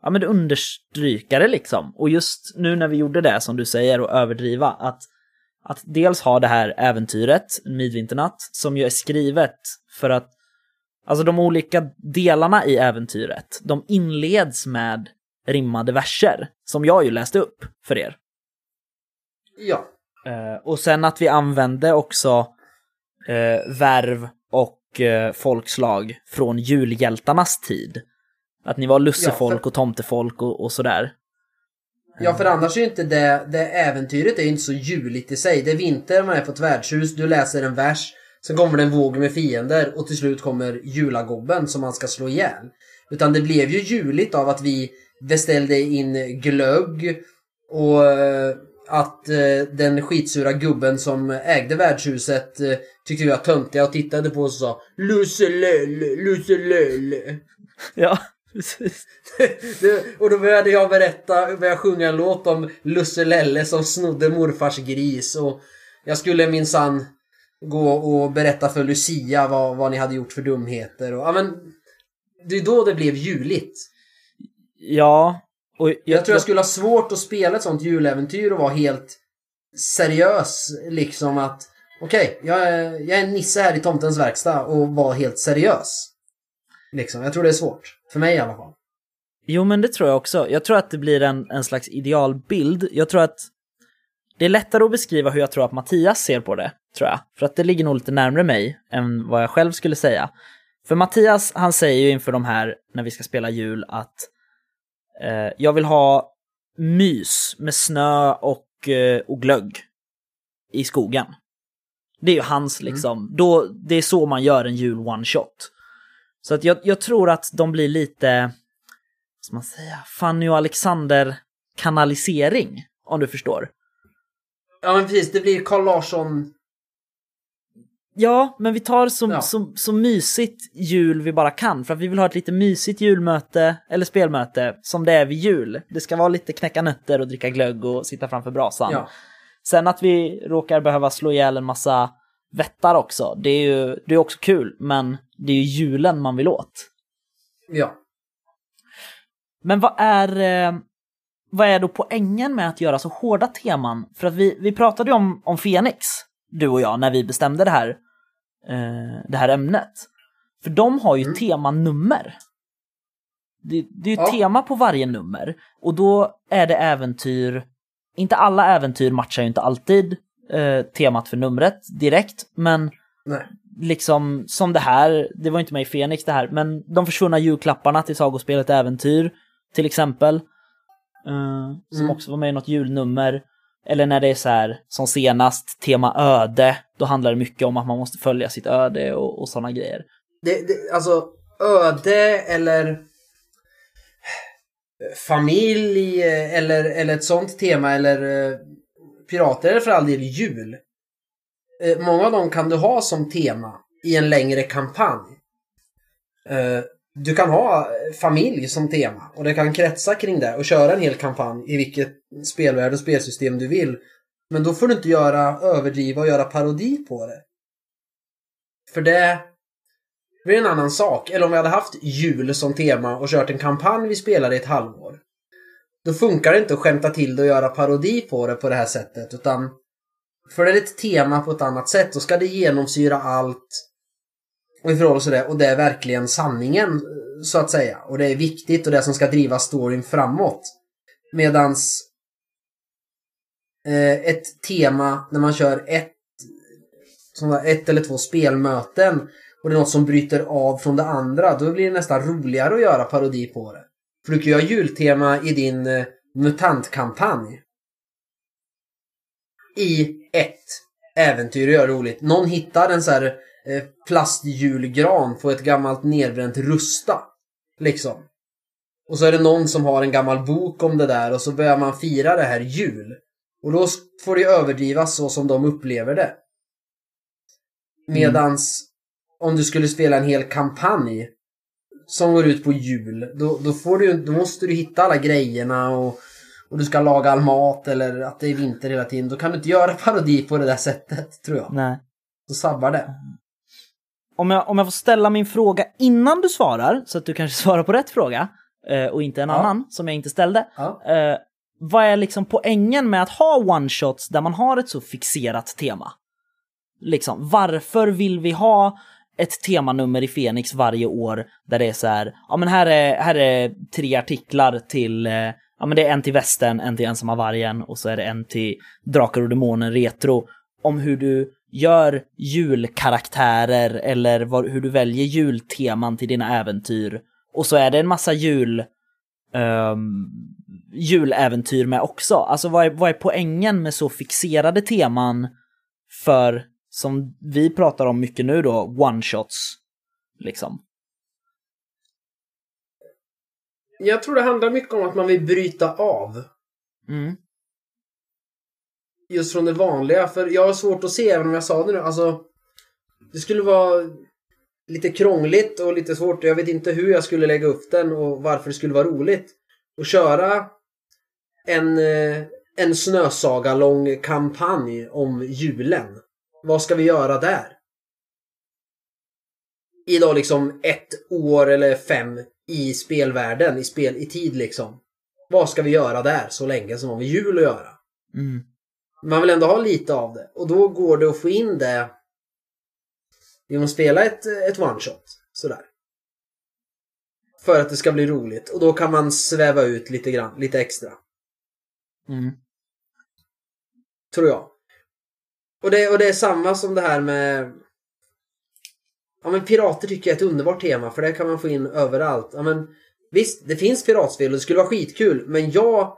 S1: ja men understryka det liksom. Och just nu när vi gjorde det som du säger och överdriva att, att dels ha det här äventyret, Midvinternatt, som ju är skrivet för att alltså de olika delarna i äventyret, de inleds med rimmade verser som jag ju läste upp för er.
S2: Ja.
S1: Eh, och sen att vi använde också eh, värv och folkslag från julhjältarnas tid. Att ni var lussefolk
S2: Ja, för-
S1: och tomtefolk och, och sådär.
S2: Ja, för annars är ju inte det, det äventyret är ju inte så juligt i sig. Det är vinter, man är på ett värdshus, du läser en vers, sen kommer det en våg med fiender och till slut kommer julagobben som man ska slå ihjäl. Utan det blev ju juligt av att vi beställde in glögg och eh, att eh, den skitsura gubben som ägde värdshuset eh, tyckte vi var töntiga och tittade på oss och sa Lusselelle, lusselelle.
S1: Ja, precis.
S2: Och då började jag berätta, började sjunga en låt om Lusselelle som snodde morfars gris och jag skulle minsann gå och berätta för Lucia vad, vad ni hade gjort för dumheter och ja men det är då det blev juligt.
S1: Ja, och jag,
S2: Jag tror jag skulle ha svårt att spela ett sånt juläventyr och vara helt seriös liksom att okej, jag, är, jag är en nisse här i tomtens verkstad och vara helt seriös. Liksom, jag tror det är svårt. För mig i alla fall.
S1: Jo, men det tror jag också. Jag tror att det blir en, en slags idealbild. Jag tror att det är lättare att beskriva hur jag tror att Mattias ser på det, tror jag. För att det ligger nog lite närmare mig än vad jag själv skulle säga. För Mattias, han säger ju inför de här, när vi ska spela jul, att jag vill ha mys med snö och, eh, och glögg i skogen. Det är ju hans liksom, då, det är så man gör en jul one shot. Så att jag, jag tror att de blir lite, vad ska man säga, Fanny och Alexander kanalisering, om du förstår.
S2: Ja men precis, det blir Carl Larsson
S1: Ja, men vi tar så,
S2: Ja.
S1: så, så mysigt jul vi bara kan, för att vi vill ha ett lite mysigt julmöte, eller spelmöte, som det är vid jul. Det ska vara lite knäcka nötter och dricka glögg och sitta framför brasan.
S2: Ja.
S1: Sen att vi råkar behöva slå ihjäl en massa vättar också, det är ju det är också kul, men det är ju julen man vill åt.
S2: Ja.
S1: Men vad är, eh, vad är då poängen med att göra så hårda teman? För att vi, vi pratade ju om, om Fenix, du och jag, när vi bestämde det här, eh, det här ämnet. För de har ju temanummer. Det, det är ju
S2: Ja.
S1: tema på varje nummer. Och då är det äventyr, inte alla äventyr matchar ju inte alltid eh, temat för numret direkt, men
S2: Nej.
S1: liksom som det här, det var inte med i Fenix det här, men de försvunna julklapparna till sagospelet Äventyr till exempel. eh, som
S2: Mm.
S1: också var med i något julnummer. Eller när det är så här, som senast, tema öde, då handlar det mycket om att man måste följa sitt öde och, och sådana grejer.
S2: Det, det, alltså öde eller familj eller, eller ett sånt tema eller eh, pirater eller för all del jul. Eh, många av dem kan du ha som tema i en längre kampanj. Eh, du kan ha familj som tema och det kan kretsa kring det och köra en hel kampanj i vilket spelvärld och spelsystem du vill. Men då får du inte göra överdriva och göra parodi på det. För det blir en annan sak. Eller om vi hade haft jul som tema och kört en kampanj vi spelade i ett halvår. Då funkar det inte att skämta till det och göra parodi på det på det här sättet. Utan för det är ett tema på ett annat sätt. Då ska det genomsyra allt. Och i förhållande till det. Och det är verkligen sanningen. Så att säga. Och det är viktigt och det som ska driva storyn framåt. Medans eh, ett tema när man kör ett, som var ett eller två spelmöten och det är något som bryter av från det andra, då blir det nästan roligare att göra parodi på det. För du kan ju ha jultema i din eh, MUTANT-kampanj. I ett äventyr och gör det roligt. Någon hittar en så här plastjulgran på ett gammalt nedbränt rusta. Liksom. Och så är det någon som har en gammal bok om det där och så börjar man fira det här jul. Och då får det överdrivas så som de upplever det. Medans om du skulle spela en hel kampanj som går ut på jul, då, då, får du, då måste du hitta alla grejerna och, och du ska laga all mat eller att det är vinter hela tiden. Då kan du inte göra parodi på det där sättet, tror jag.
S1: Nej.
S2: Då sabbar det.
S1: Om jag, om jag får ställa min fråga innan du svarar, så att du kanske svarar på rätt fråga, eh, och inte en
S2: Ja.
S1: annan som jag inte ställde.
S2: Ja.
S1: Eh, vad är liksom poängen med att ha one-shots där man har ett så fixerat tema? Liksom, varför vill vi ha ett temanummer i Fenix varje år där det är så här, ja men här är, här är tre artiklar till, eh, ja men det är en till västern, en till ensamma vargen och så är det en till Drakar och Demoner Retro om hur du gör julkaraktärer eller vad, hur du väljer julteman till dina äventyr. Och så är det en massa jul um, juläventyr med också. Alltså vad är, vad är poängen med så fixerade teman för, som vi pratar om mycket nu då, one-shots, liksom?
S2: Jag tror det handlar mycket om att man vill bryta av.
S1: Mm.
S2: Just från det vanliga, för jag har svårt att se, även om jag sa det nu, alltså det skulle vara lite krångligt och lite svårt. Jag vet inte hur jag skulle lägga upp den och varför det skulle vara roligt. Att köra en, eh, en snösaga lång kampanj om julen. Vad ska vi göra där? I då liksom ett år eller fem i spelvärlden, i spel i tid liksom. Vad ska vi göra där så länge som har med jul att göra?
S1: Mm.
S2: Man vill ändå ha lite av det och då går det att få in det genom att spela ett, ett one-shot. Sådär. För att det ska bli roligt och då kan man sväva ut lite grann, lite extra.
S1: Mm.
S2: Tror jag. Och det, och det är samma som det här med Ja men pirater tycker jag är ett underbart tema för det kan man få in överallt. Ja, men, visst, det finns piratspel och det skulle vara skitkul men jag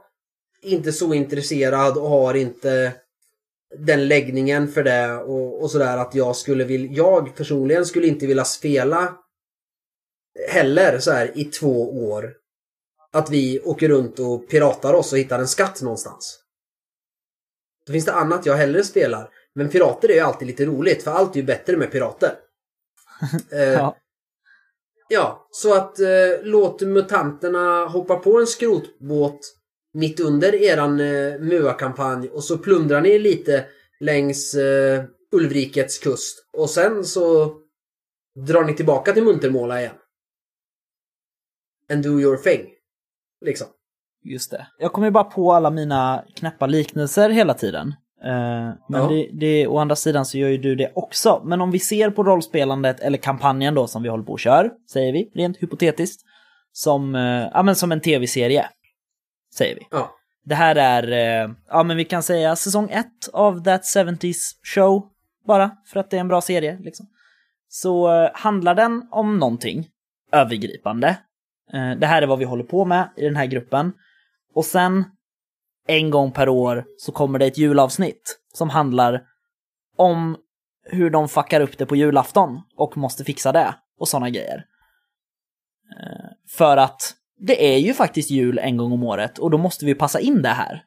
S2: inte så intresserad och har inte den läggningen för det och, och sådär att jag skulle vilja, jag personligen skulle inte vilja spela heller så här i två år. Att vi åker runt och piratar oss och hittar en skatt någonstans. Då finns det annat jag hellre spelar. Men pirater är ju alltid lite roligt för allt är ju bättre med pirater. eh,
S1: Ja.
S2: Ja, så att eh, låt mutanterna hoppa på en skrotbåt mitt under eran eh, MUA-kampanj och så plundrar ni lite längs eh, Ulvrikets kust och sen så drar ni tillbaka till Muntermåla igen. And do your thing. Liksom.
S1: Just det. Jag kommer ju bara på alla mina knäppa liknelser hela tiden. Eh, men
S2: Ja.
S1: det, det, å andra sidan så gör ju du det också. Men om vi ser på rollspelandet, eller kampanjen då som vi håller på och kör, säger vi, rent hypotetiskt, som, eh, ja, men som en tv-serie. Säger vi.
S2: Ja.
S1: Det här är, eh, ja men vi kan säga säsong ett av That 70s Show, bara för att det är en bra serie. Liksom. Så eh, handlar den om någonting övergripande. Eh, det här är vad vi håller på med i den här gruppen. Och sen, en gång per år, så kommer det ett julavsnitt som handlar om hur de fuckar upp det på julafton och måste fixa det och sådana grejer. För att det är ju faktiskt jul en gång om året och då måste vi passa in det här.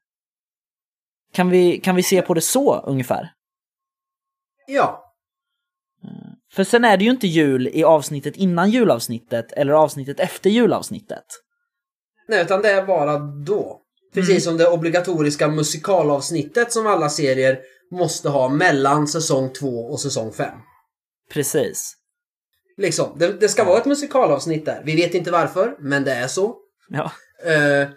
S1: Kan vi, kan vi se på det så ungefär?
S2: Ja.
S1: För sen är det ju inte jul i avsnittet innan julavsnittet eller avsnittet efter julavsnittet.
S2: Nej, utan det är bara då. Precis som det obligatoriska musikalavsnittet som alla serier måste ha mellan säsong 2 och säsong 5.
S1: Precis.
S2: Liksom, det, det ska vara ett musikalavsnitt där. Vi vet inte varför, men det är så.
S1: Ja.
S2: Eh,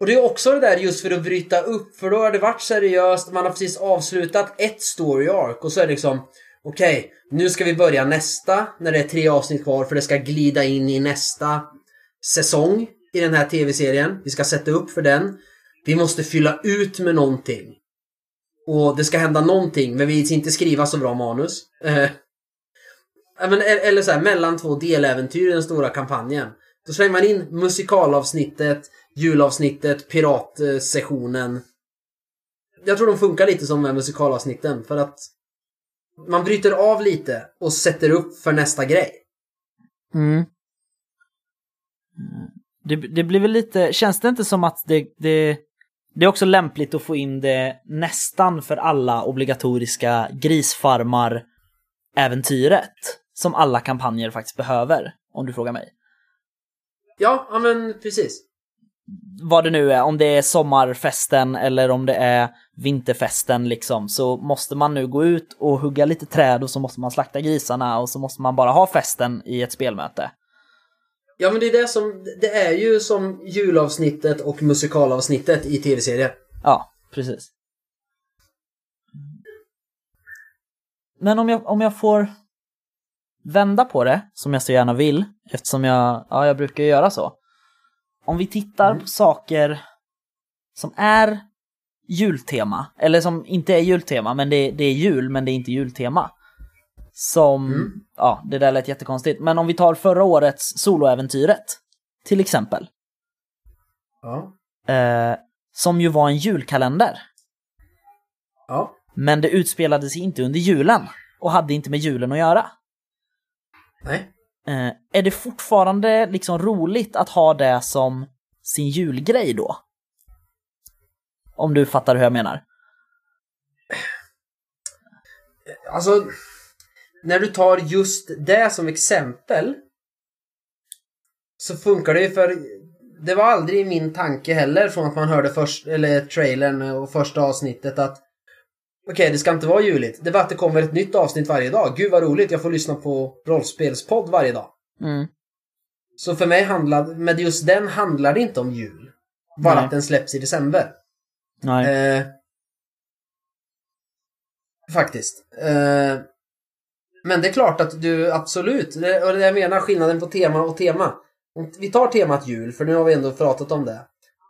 S2: och det är också det där just för att bryta upp, för då har det varit seriöst, man har precis avslutat ett story arc och så är det liksom Okej, nu ska vi börja nästa när det är tre avsnitt kvar för det ska glida in i nästa säsong i den här tv-serien. Vi ska sätta upp för den. Vi måste fylla ut med någonting. Och det ska hända någonting, men vi vill inte skriva så bra manus. Men, e- eller så här, mellan två deläventyr i den stora kampanjen. Då slänger man in musikalavsnittet, julavsnittet, piratsessionen. Jag tror de funkar lite som med musikalavsnitten för att man bryter av lite och sätter upp för nästa grej.
S1: Mm. Det, det blir väl lite, känns det inte som att det, det, det är också lämpligt att få in det nästan för alla obligatoriska grisfarmar-äventyret som alla kampanjer faktiskt behöver, om du frågar mig.
S2: Ja, ja men precis.
S1: Vad det nu är, om det är sommarfesten eller om det är vinterfesten liksom, så måste man nu gå ut och hugga lite träd och så måste man slakta grisarna och så måste man bara ha festen i ett spelmöte.
S2: Ja men det är det som, det är ju som julavsnittet och musikalavsnittet i tv-serier.
S1: Ja, precis. Men om jag, om jag får vända på det, som jag så gärna vill, eftersom jag, ja, jag brukar göra så. Om vi tittar
S2: Mm.
S1: på saker som är jultema. Eller som inte är jultema, men det, det är jul, men det är inte jultema. Som,
S2: Mm.
S1: ja, det där lät jättekonstigt. Men om vi tar förra årets soloäventyret, till exempel.
S2: Ja.
S1: Eh, som ju var en julkalender.
S2: Ja.
S1: Men det utspelade sig inte under julen och hade inte med julen att göra.
S2: Nej.
S1: Eh, är det fortfarande liksom roligt att ha det som sin julgrej då? Om du fattar hur jag menar.
S2: Alltså, när du tar just det som exempel så funkar det ju för det var aldrig min tanke heller från att man hörde först, eller trailern och första avsnittet att okej, det ska inte vara juligt. Det var att det kommer ett nytt avsnitt varje dag. Gud vad roligt, jag får lyssna på rollspelspodd varje dag.
S1: Mm.
S2: Så för mig handlar, med just den handlar det inte om jul. Bara
S1: Nej.
S2: att den släpps i december.
S1: Nej.
S2: Eh, faktiskt. Eh, men det är klart att du absolut, och det jag menar skillnaden på tema och tema. Vi tar temat jul, för nu har vi ändå pratat om det.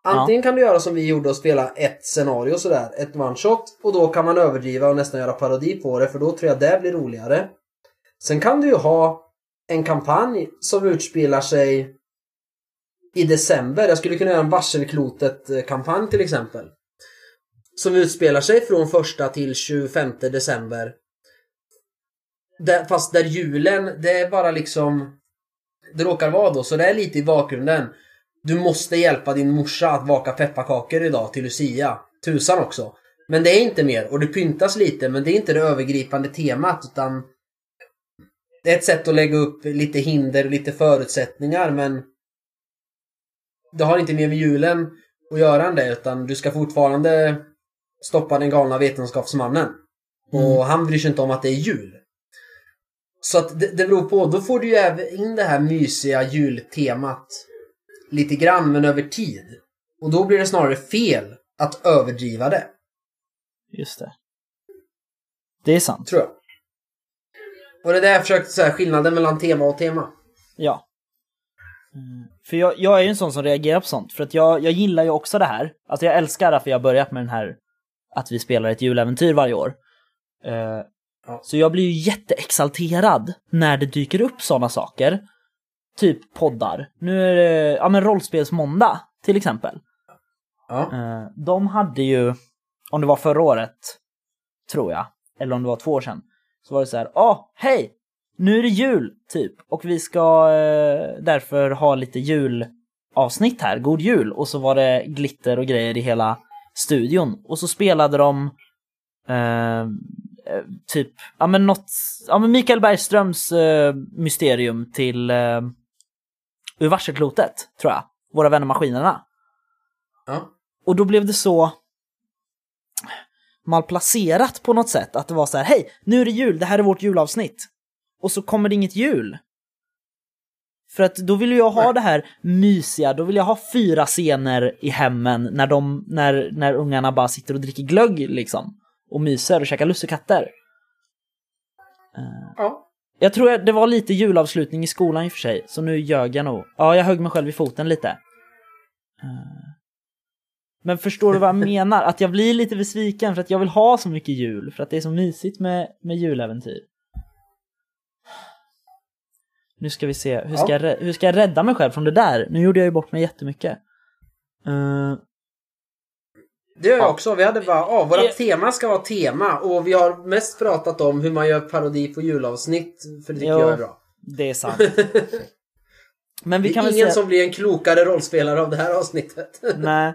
S2: Antingen kan du göra som vi gjorde och spela ett scenario sådär, ett one shot och då kan man överdriva och nästan göra parodi på det för då tror jag det blir roligare. Sen kan du ju ha en kampanj som utspelar sig i december. Jag skulle kunna göra en Varselklotet-kampanj till exempel. Som utspelar sig från första till 25 december. Där, fast där julen, det är bara liksom... Det råkar vara då, så det är lite i bakgrunden. Du måste hjälpa din morsa att baka pepparkakor idag till Lucia. Tusan också. Men det är inte mer, och det pyntas lite, men det är inte det övergripande temat utan... Det är ett sätt att lägga upp lite hinder och lite förutsättningar men... Det har inte mer med julen att göra än det utan du ska fortfarande stoppa den galna vetenskapsmannen. Och han bryr sig inte om att det är jul. Så att det, det beror på, då får du ju även in det här mysiga jultemat lite grann men över tid. Och då blir det snarare fel att överdriva det,
S1: Just det. Det är sant.
S2: tror jag. Och det är där jag försökte säga skillnaden mellan tema och tema.
S1: Ja. Mm. För jag, jag är ju en sån som reagerar på sånt, för att jag, jag gillar ju också det här. Alltså jag älskar att vi har börjat med den här, att vi spelar ett juläventyr varje år. Eh,
S2: Ja.
S1: Så jag blir ju jätteexalterad när det dyker upp sådana saker. Typ poddar. Nu är det, ja men rollspelsmåndag till exempel.
S2: Ja.
S1: Eh, de hade ju, om det var förra året, tror jag, eller om det var två år sedan, så var det så här, åh, hej! Nu är det jul, typ, och vi ska eh, därför ha lite julavsnitt här, god jul, och så var det glitter och grejer i hela studion, och så spelade de eh, eh, typ, ja men något, ja men Mikael Bergströms eh, mysterium till eh, ur varselklotet, tror jag, Våra vänner maskinerna.
S2: Ja.
S1: Och då blev det så malplacerat på något sätt. Att det var så här, hej, nu är det jul, det här är vårt julavsnitt. Och så kommer det inget jul. För att då vill jag ha det här mysiga, då vill jag ha fyra scener i hemmen när, de, när, när ungarna bara sitter och dricker glögg liksom. Och myser och käkar lussekatter.
S2: Ja.
S1: Jag tror att det var lite julavslutning i skolan i och för sig, så nu ljög jag nog. Ja, jag högg mig själv i foten lite. Eh, Men förstår du vad jag menar? Att jag blir lite besviken för att jag vill ha så mycket jul, för att det är så mysigt med, med juläventyr. Nu ska vi se, hur ska,
S2: Ja.
S1: jag, hur ska jag rädda mig själv från det där? Nu gjorde jag ju bort mig jättemycket. Eh,
S2: Det gör jag
S1: Ja.
S2: också. Vi hade bara, ja, våra tema ska vara tema och vi har mest pratat om hur man gör parodi på julavsnitt, för det tycker
S1: Jo.
S2: jag är bra.
S1: det är sant. Men vi
S2: det
S1: kan
S2: är
S1: väl
S2: ingen
S1: säga...
S2: som blir en klokare rollspelare av det här avsnittet.
S1: Nej.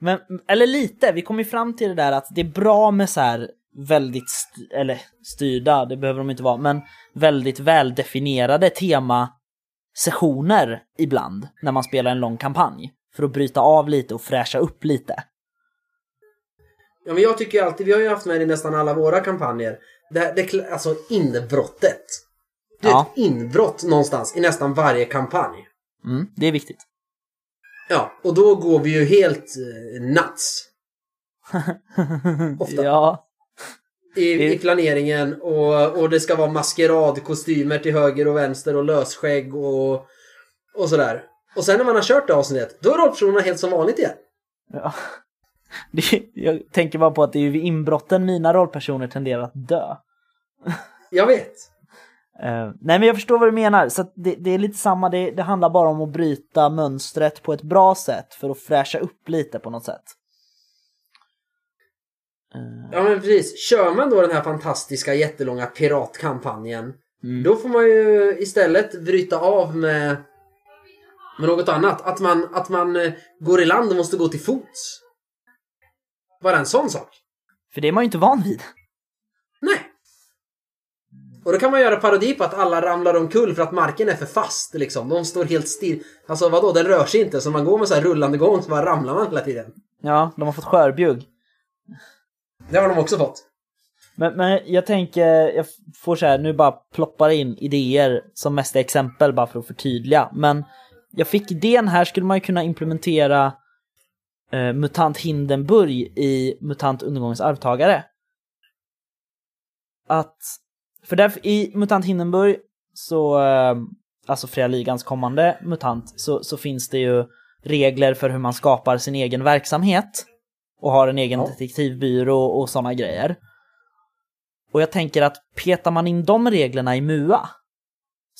S1: Men, eller lite, vi kom ju fram till det där att det är bra med så här väldigt, st- eller styrda, det behöver de inte vara, men väldigt väldefinierade temasessioner ibland när man spelar en lång kampanj. För att bryta av lite och fräscha upp lite.
S2: Ja, men jag tycker alltid, vi har ju haft med det i nästan alla våra kampanjer. Det, det, alltså inbrottet. Det är
S1: Ja.
S2: ett inbrott någonstans i nästan varje kampanj.
S1: Mm, det är viktigt.
S2: Ja, och då går vi ju helt eh, nuts Ofta.
S1: ja,
S2: i, i planeringen och, och det ska vara maskeradkostymer till höger och vänster och lösskägg och, och sådär. Och sen när man har kört det avsnittet, då är rollpersonerna helt som vanligt igen.
S1: ja. det, jag tänker bara på att det är ju vid inbrotten mina rollpersoner tenderar att dö.
S2: Jag vet.
S1: Uh, nej men jag förstår vad du menar, så det, det, är lite samma, det, det, handlar bara om att bryta mönstret på ett bra sätt för att fräscha upp lite på något sätt.
S2: Uh... Ja men precis, kör man då den här fantastiska jättelånga piratkampanjen mm. då får man ju istället bryta av med, med något annat. Att man, att man eh, går i land och måste gå till fots. Bara en sån sak.
S1: För det är man ju inte van vid.
S2: Nej. Och då kan man göra parodi på att alla ramlar omkull för att marken är för fast liksom. De står helt still. Alltså vadå, den rör sig inte. Så man går med så här rullande gång så bara ramlar man hela tiden.
S1: Ja, de har fått skörbjugg.
S2: Det har de också fått.
S1: Men, men jag tänker, jag får så här, nu bara ploppar in idéer som mest exempel bara för att förtydliga. Men jag fick idén här, skulle man ju kunna implementera eh, MUTANT Hindenburg i MUTANT Undergångens arvtagare. Att för där, i MUTANT Hindenburg så, eh, alltså Fria Ligans kommande MUTANT, så, så finns det ju regler för hur man skapar sin egen verksamhet och har en egen ja. detektivbyrå och sådana grejer. Och jag tänker att petar man in de reglerna i MUA,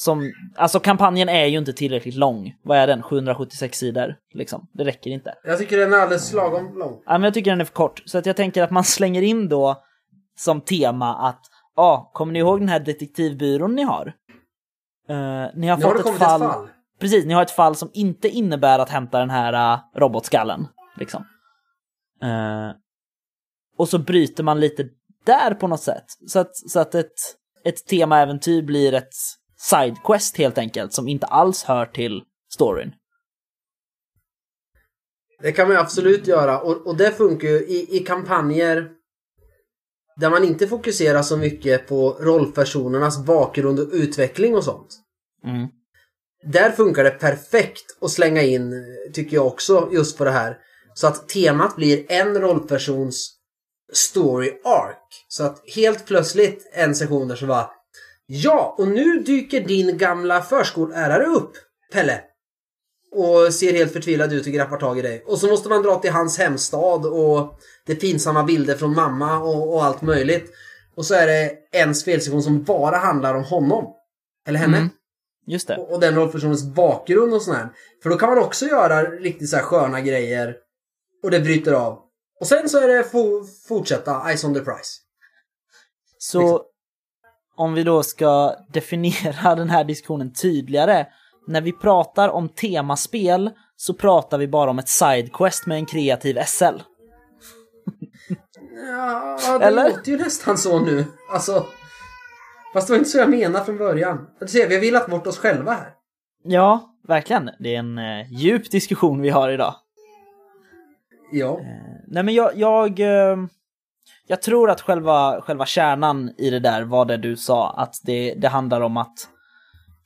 S1: som, alltså kampanjen är ju inte tillräckligt lång. Vad är den? 776 sidor, liksom. Det räcker inte.
S2: Jag tycker den är alldeles lagom lång.
S1: Ja, men jag tycker den är för kort. Så att jag tänker att man slänger in då som tema att ah, kommer ni ihåg den här detektivbyrån ni har? Uh, ni har nu fått har ett, fall... ett fall. Precis, ni har ett fall som inte innebär att hämta den här uh, robotskallen. Liksom. Uh, och så bryter man lite där på något sätt. Så att, så att ett, ett temaäventyr blir ett sidequest helt enkelt, som inte alls hör till storyn.
S2: Det kan man absolut göra och, och det funkar ju i, i kampanjer där man inte fokuserar så mycket på rollpersonernas bakgrund och utveckling och sånt. Mm. Där funkar det perfekt att slänga in, tycker jag också, just på det här. Så att temat blir en rollpersons story arc. Så att helt plötsligt en session där så var Ja, och nu dyker din gamla förskollärare upp, Pelle. Och ser helt förtvivlad ut och grappar tag i dig. Och så måste man dra till hans hemstad och det är pinsamma bilder från mamma och, och allt möjligt. Och så är det en spelsektion som bara handlar om honom. Eller henne. Mm.
S1: Just det.
S2: Och, och den rollpersonens bakgrund och sådär. För då kan man också göra riktigt så här sköna grejer. Och det bryter av. Och sen så är det fo fortsätta Ice on the Price.
S1: Så liksom. Om vi då ska definiera den här diskussionen tydligare när vi pratar om temaspel så pratar vi bara om ett sidequest med en kreativ SL.
S2: ja, det Eller? låter ju nästan så nu. Alltså, fast det var inte så jag menade från början. Du ser, vi har vilat bort oss själva här.
S1: Ja, verkligen. Det är en eh, djup diskussion vi har idag.
S2: Ja.
S1: Eh, nej men jag, jag, eh, jag tror att själva, själva kärnan i det där var det du sa, att det, det handlar om att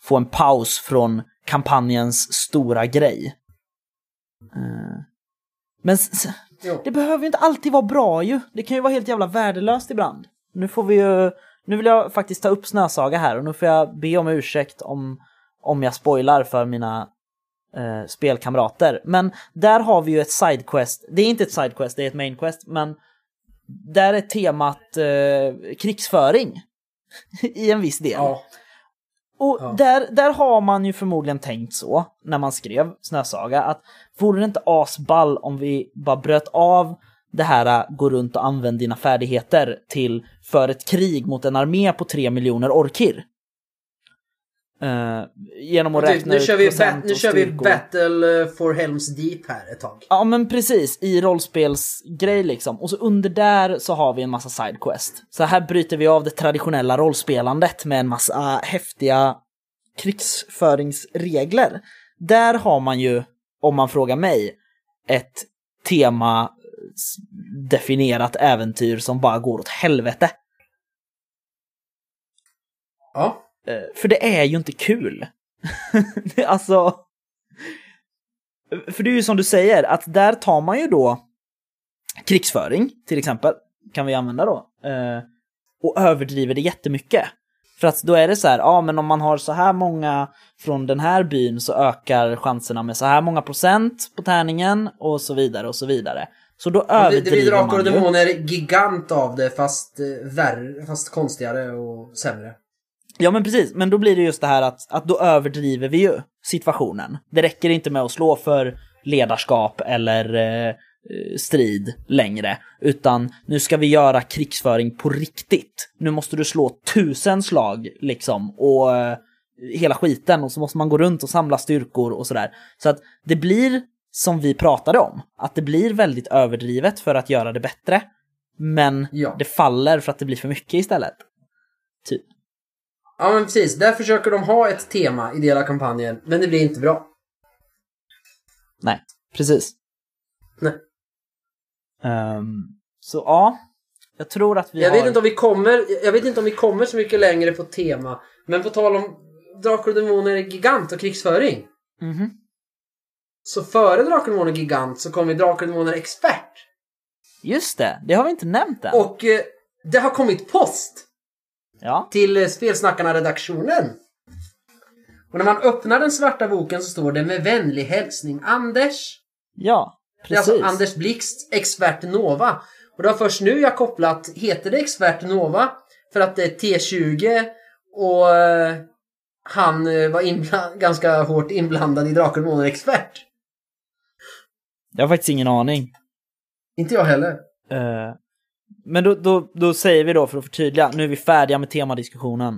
S1: få en paus från kampanjens stora grej. Uh, men det behöver ju inte alltid vara bra ju. Det kan ju vara helt jävla värdelöst ibland. Nu får vi ju, nu vill jag faktiskt ta upp Snösaga här och nu får jag be om ursäkt om, om jag spoilar för mina uh, spelkamrater. Men där har vi ju ett sidequest. Det är inte ett sidequest, det är ett mainquest, men där är temat uh, krigsföring i en viss del. Ja. Och ja. där, där har man ju förmodligen tänkt så, när man skrev Snösaga, att vore det inte asball om vi bara bröt av det här äh, gå runt och använd dina färdigheter till för ett krig mot en armé på tre miljoner orkir. Uh, genom att räkna
S2: nu
S1: ut
S2: kör vi procent Nu kör vi Battle for Helms Deep här ett tag.
S1: Ja men precis, i rollspelsgrej liksom. Och så under där så har vi en massa sidequest. Så här bryter vi av det traditionella rollspelandet med en massa häftiga krigsföringsregler. Där har man ju, om man frågar mig, ett tema definierat äventyr som bara går åt helvete.
S2: Ja.
S1: Eh, för det är ju inte kul. alltså... För det är ju som du säger, att där tar man ju då krigsföring, till exempel, kan vi använda då, eh, och överdriver det jättemycket. För att då är det så här, ja men om man har så här många från den här byn så ökar chanserna med så här många procent på tärningen och så vidare och så vidare. Så då
S2: Det, det
S1: överdriver
S2: blir Drakar och
S1: man ju.
S2: Demoner gigant av det fast eh, värre, fast konstigare och sämre.
S1: Ja men precis, men då blir det just det här att, att då överdriver vi ju situationen. Det räcker inte med att slå för ledarskap eller eh, strid längre, utan nu ska vi göra krigsföring på riktigt. Nu måste du slå tusen slag liksom och eh, hela skiten och så måste man gå runt och samla styrkor och sådär. Så att det blir som vi pratade om, att det blir väldigt överdrivet för att göra det bättre. Men
S2: Ja.
S1: det faller för att det blir för mycket istället. Typ.
S2: Ja men precis, där försöker de ha ett tema i del av kampanjen, men det blir inte bra.
S1: Nej, precis.
S2: Nej.
S1: Ehm, så ja, jag tror att vi
S2: Jag
S1: har...
S2: vet, inte om vi kommer, jag vet inte om vi kommer så mycket längre på tema, men på tal om Drakar och Demoner Gigant och krigsföring.
S1: Mhm.
S2: Så före Drakar och Demoner Gigant så kom vi Drakar och Demoner Expert.
S1: Just det, det har vi inte nämnt än.
S2: Och eh, det har kommit post
S1: Ja,
S2: till eh, Spelsnackarna-redaktionen. Och när man öppnar den svarta boken så står det med vänlig hälsning Anders.
S1: ja,
S2: Det är
S1: precis.
S2: alltså Anders Blixt, Expert Nova. Och det var först nu jag kopplat, heter det Expert Nova? För att det är T20 och eh, han eh, var ganska hårt inblandad i Drakar och Expert.
S1: Jag har faktiskt ingen aning.
S2: Inte jag heller.
S1: Eh, men då, då, då säger vi då för att förtydliga, nu är vi färdiga med temadiskussionen.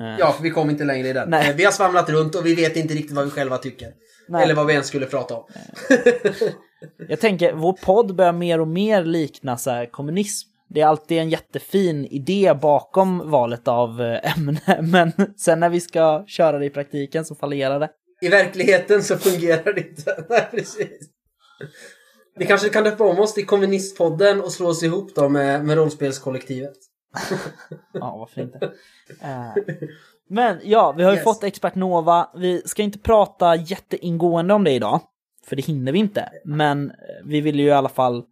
S1: Eh,
S2: Ja, för vi kom inte längre i den.
S1: Nej.
S2: Eh, Vi har svamlat runt och vi vet inte riktigt vad vi själva tycker.
S1: nej.
S2: Eller vad vi ens skulle prata om.
S1: Jag tänker, vår podd börjar mer och mer likna så här, kommunism. Det är alltid en jättefin idé bakom valet av eh, ämne, men sen när vi ska köra det i praktiken så fallerar det.
S2: I verkligheten så fungerar det inte. Nej, precis. Vi kanske kan döpa om oss till Kommunistpodden och slå oss ihop då med, med rollspelskollektivet.
S1: Ja, varför inte? Eh, Men ja, vi har ju
S2: Yes.
S1: fått Expert Nova. Vi ska inte prata jätteingående om det idag, för det hinner vi inte. Men eh, vi vill ju i alla fall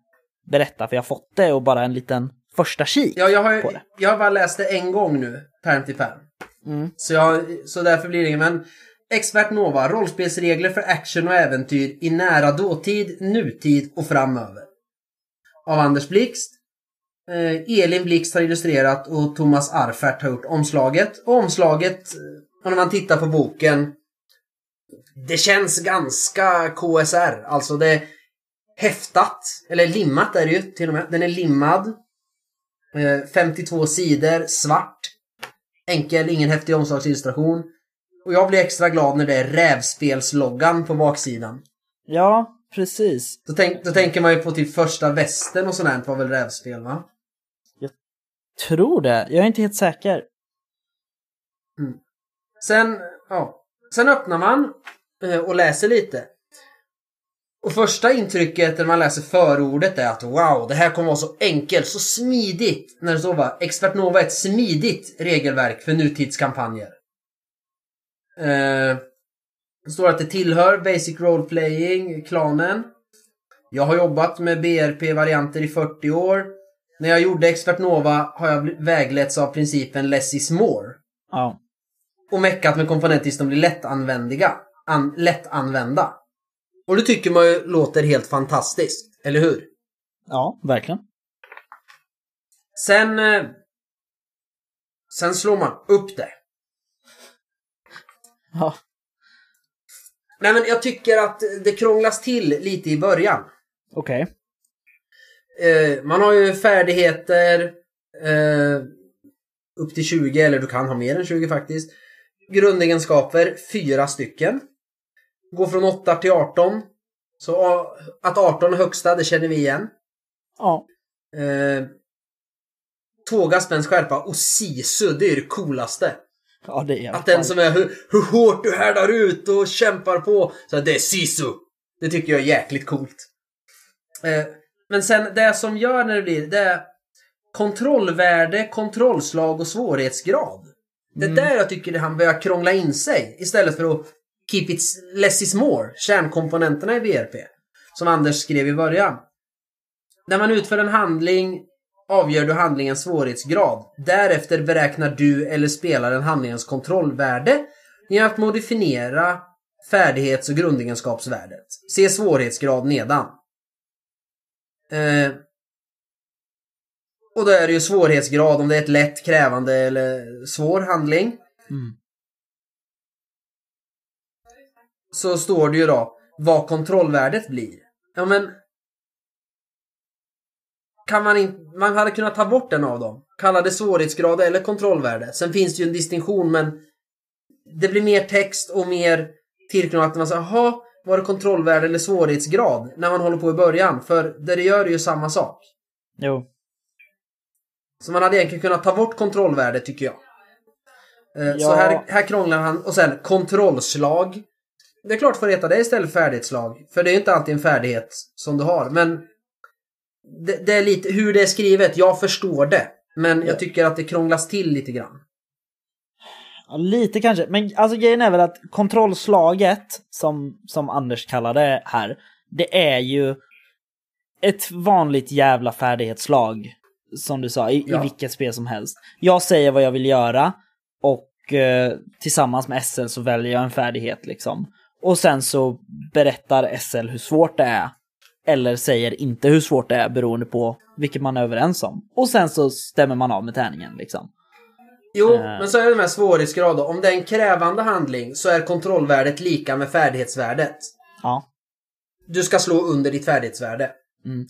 S1: berätta, för jag har fått det och bara en liten första kik
S2: Ja, jag
S1: på
S2: har,
S1: det.
S2: jag har bara läst det en gång nu, pärm till pärm.
S1: Mm.
S2: Så, jag, så därför blir det inget. Men Expert Nova, rollspelsregler för action och äventyr i nära dåtid, nutid och framöver. Av Anders Blixt. Eh, Elin Blixt har illustrerat och Thomas Arfert har gjort omslaget. Och omslaget, eh, när man tittar på boken, det känns ganska KSR. Alltså det är häftat, eller limmat är det ju till och med. Den är limmad. Eh, 52 sidor, svart. Enkel, ingen häftig omslagsillustration. Och jag blir extra glad när det är rävspelsloggan på baksidan.
S1: Ja, precis.
S2: Då, tänk, då tänker man ju på typ första västen och sånt var väl rävspel va?
S1: Tror det. Jag är inte helt säker.
S2: Sen, ja. Sen öppnar man eh, och läser lite. Och första intrycket när man läser förordet är att wow, det här kommer vara så enkelt, så smidigt. När det står bara Expert Nova är ett smidigt regelverk för nutidskampanjer. Eh, det står att det tillhör Basic Role Playing-klanen. Jag har jobbat med BRP-varianter i 40 år. När jag gjorde Expert Nova har jag vägletts av principen less is more
S1: Ja.
S2: och meckat med komponenter de blir lättanvändiga. An, lättanvända. Och det tycker man ju låter helt fantastiskt, eller hur?
S1: Ja, verkligen.
S2: Sen... Eh, sen slår man upp det.
S1: Ja.
S2: Nej men jag tycker att det krånglas till lite i början.
S1: Okej.
S2: Eh, man har ju färdigheter eh, upp till 20, eller du kan ha mer än 20 faktiskt. Grundegenskaper, fyra stycken. Går från 8 till 18. Så att 18 är högsta, det känner vi igen.
S1: Ja.
S2: Eh, Tåga spänns skärpa och sisu, det är det coolaste.
S1: Ja, det är
S2: Att den som är hur, hur hårt du härdar ut och kämpar på. Så det är sisu. Det tycker jag är jäkligt coolt. Eh, men sen det som gör när det blir, det är kontrollvärde, kontrollslag och svårighetsgrad. Det är där jag tycker han börjar krångla in sig. Istället för att keep it less is more. Kärnkomponenterna i BRP. Som Anders skrev i början. När man utför en handling avgör du handlingens svårighetsgrad. Därefter beräknar du eller spelaren handlingens kontrollvärde genom att modifiera färdighets och grundegenskapsvärdet. Se svårighetsgrad nedan. Eh, och då är det ju svårighetsgrad om det är ett lätt, krävande eller svår handling.
S1: Mm.
S2: Så står det ju då vad kontrollvärdet blir. Ja men... Kan man inte... Man hade kunnat ta bort en av dem. Kalla det svårighetsgrad eller kontrollvärde. Sen finns det ju en distinktion men... Det blir mer text och mer tillknöat när man säger jaha, var det kontrollvärde eller svårighetsgrad? När man håller på i början. För det det gör är ju samma sak.
S1: Jo.
S2: Så man hade egentligen kunnat ta bort kontrollvärde tycker jag. Eh, Så
S1: Ja.
S2: här, här krånglar han. Och sen kontrollslag. Det är klart får heta det istället för färdighetslag. För det är ju inte alltid en färdighet som du har. Men det, det är lite hur det är skrivet. Jag förstår det. Men jag tycker att det krånglas till lite grann.
S1: Ja, lite kanske. Men alltså grejen är väl att kontrollslaget, som, som Anders kallar det här, det är ju ett vanligt jävla färdighetslag. Som du sa, i,
S2: Ja.
S1: i vilket spel som helst. Jag säger vad jag vill göra och eh, tillsammans med SL så väljer jag en färdighet liksom. Och sen så berättar SL hur svårt det är. Eller säger inte hur svårt det är beroende på vilket man är överens om. Och sen så stämmer man av med tärningen liksom.
S2: Jo,
S1: Eh.
S2: men så är det med svårighetsgrad då. Om det är en krävande handling så är kontrollvärdet lika med färdighetsvärdet.
S1: Ja.
S2: Du ska slå under ditt färdighetsvärde.
S1: Mm.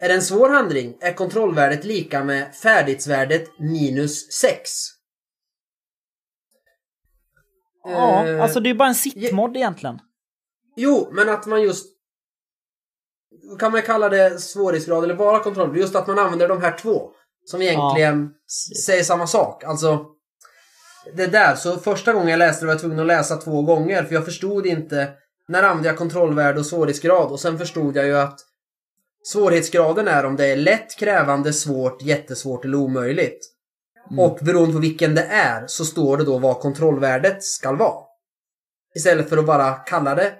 S2: Är det en svår handling är kontrollvärdet lika med färdighetsvärdet minus 6.
S1: Ja,
S2: Eh,
S1: alltså det är bara en sittmod egentligen.
S2: Jo, men att man just... Kan man kalla det svårighetsgrad eller bara kontroll? Just att man använder de här två. Som egentligen s- säger samma sak. Alltså... Det där, så första gången jag läste det var jag tvungen att läsa två gånger för jag förstod inte när använde jag kontrollvärde och svårighetsgrad och sen förstod jag ju att svårighetsgraden är om det är lätt, krävande, svårt, jättesvårt eller omöjligt. Och beroende på vilken det är så står det då vad kontrollvärdet ska vara. Istället för att bara kalla det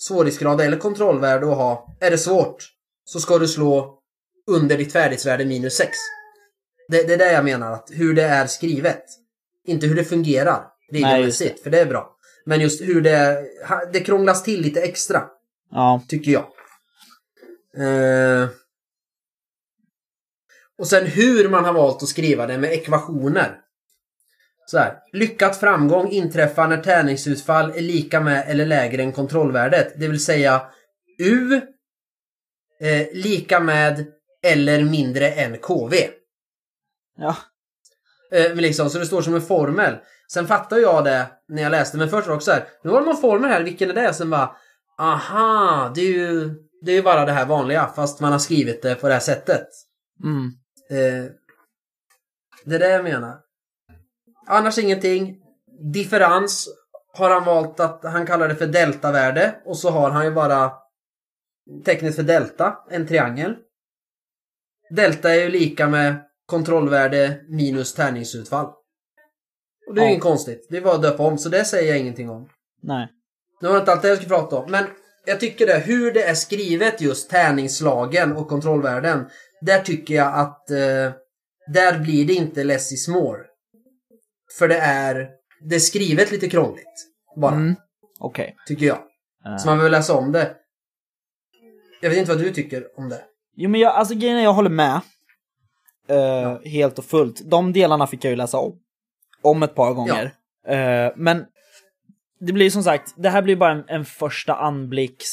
S2: svårighetsgrad eller kontrollvärde och ha, är det svårt så ska du slå under ditt färdighetsvärde minus 6. Det, det är det jag menar, att hur det är skrivet. Inte hur det fungerar regelmässigt, för det är bra. Men just hur det, det krånglas till lite extra,
S1: Ja.
S2: tycker jag. Eh, och sen hur man har valt att skriva det med ekvationer. Så här. Lyckat framgång inträffar när tärningsutfall är lika med eller lägre än kontrollvärdet. Det vill säga U eh, lika med eller mindre än KV.
S1: Ja.
S2: Eh, men liksom, så det står som en formel. Sen fattar jag det när jag läste, men först var det också så här. Nu har någon formel här, vilken är det? Sen bara, aha, det är ju, det är ju bara det här vanliga, fast man har skrivit det på det här sättet.
S1: Mm.
S2: Eh, det är det jag menar. Annars ingenting. Differens har han valt att han kallar det för deltavärde och så har han ju bara tecknet för delta, en triangel. Delta är ju lika med kontrollvärde minus tärningsutfall. Och det är
S1: Ja.
S2: inget konstigt. Det är bara att döpa om, så det säger jag ingenting om.
S1: Nej.
S2: Nu var det inte allt det jag skulle prata om, men jag tycker det, hur det är skrivet just tärningsslagen och kontrollvärden. Där tycker jag att eh, där blir det inte less is more. För det är, det är skrivet lite krångligt. Bara,
S1: Mm. Okej.
S2: tycker jag.
S1: Eh.
S2: Så man behöver läsa om det. Jag vet inte vad du tycker om det.
S1: Jo men jag, alltså grejen är jag håller med. Eh, Helt och fullt. De delarna fick jag ju läsa om. Om ett par gånger. Eh, men det blir som sagt, det här blir bara en, en första anblicks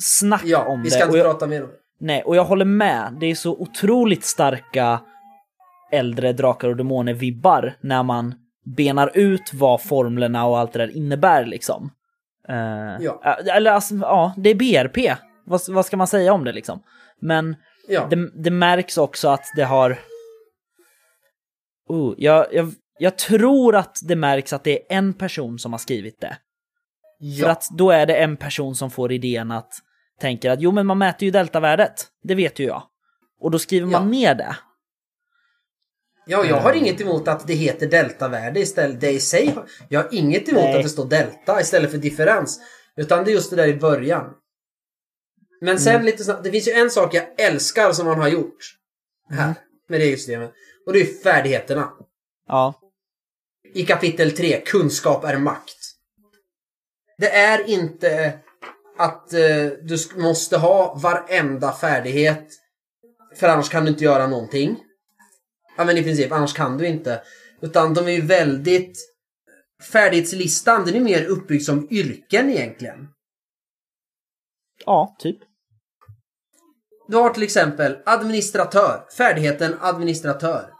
S1: snack
S2: Ja,
S1: om
S2: vi
S1: det.
S2: ska inte
S1: och jag,
S2: prata mer om det.
S1: Nej, och jag håller med. Det är så otroligt starka äldre Drakar och Demoner-vibbar när man benar ut vad formlerna och allt det där innebär liksom. Eh,
S2: Ja.
S1: Eller alltså, ja, det är BRP. Vad, vad ska man säga om det liksom? Men
S2: Ja,
S1: det, det märks också att det har... Oh, jag, jag, jag tror att det märks att det är en person som har skrivit det. För
S2: ja.
S1: att då är det en person som får idén att tänker att jo men man mäter ju deltavärdet, det vet ju jag. Och då skriver man ner det.
S2: Ja, jag har inget emot att det heter deltavärde istället. Det i sig, jag har inget emot
S1: Nej.
S2: att det står delta istället för differens. Utan det är just det där i början. Men sen
S1: Mm.
S2: lite snabbt, det finns ju en sak jag älskar som man har gjort här
S1: Mm.
S2: med regelsystemet. Och det är färdigheterna.
S1: Ja.
S2: I kapitel 3, kunskap är makt. Det är inte att eh, du måste ha varenda färdighet För annars kan du inte göra någonting. Ja men i princip, annars kan du inte. Utan de är ju väldigt... Färdighetslistan, den är mer uppbyggd som yrken egentligen.
S1: Ja, typ.
S2: Du har till exempel administratör. Färdigheten administratör.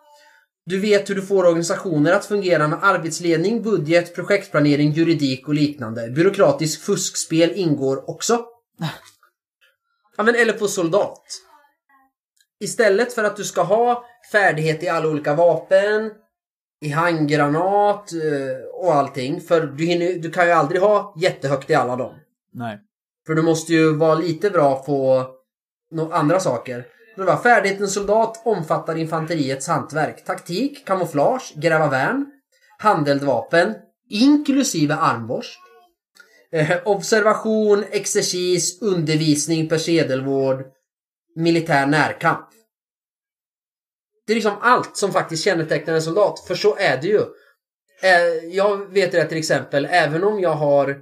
S2: Du vet hur du får organisationer att fungera med arbetsledning, budget, projektplanering, juridik och liknande. Byråkratisk fuskspel ingår också. Ja men eller på soldat. Istället för att du ska ha färdighet i alla olika vapen, i handgranat eh, och allting. För du, hinner, du kan ju aldrig ha jättehögt i alla dem.
S1: Nej.
S2: För du måste ju vara lite bra på andra saker. Det var färdigheten soldat omfattar infanteriets hantverk, taktik, kamouflage, gräva värn, handeldvapen, inklusive armborst, eh, observation, exercis, undervisning, persedelvård, militär närkamp. Det är liksom allt som faktiskt kännetecknar en soldat, för så är det ju. Eh, jag vet det till exempel, även om jag har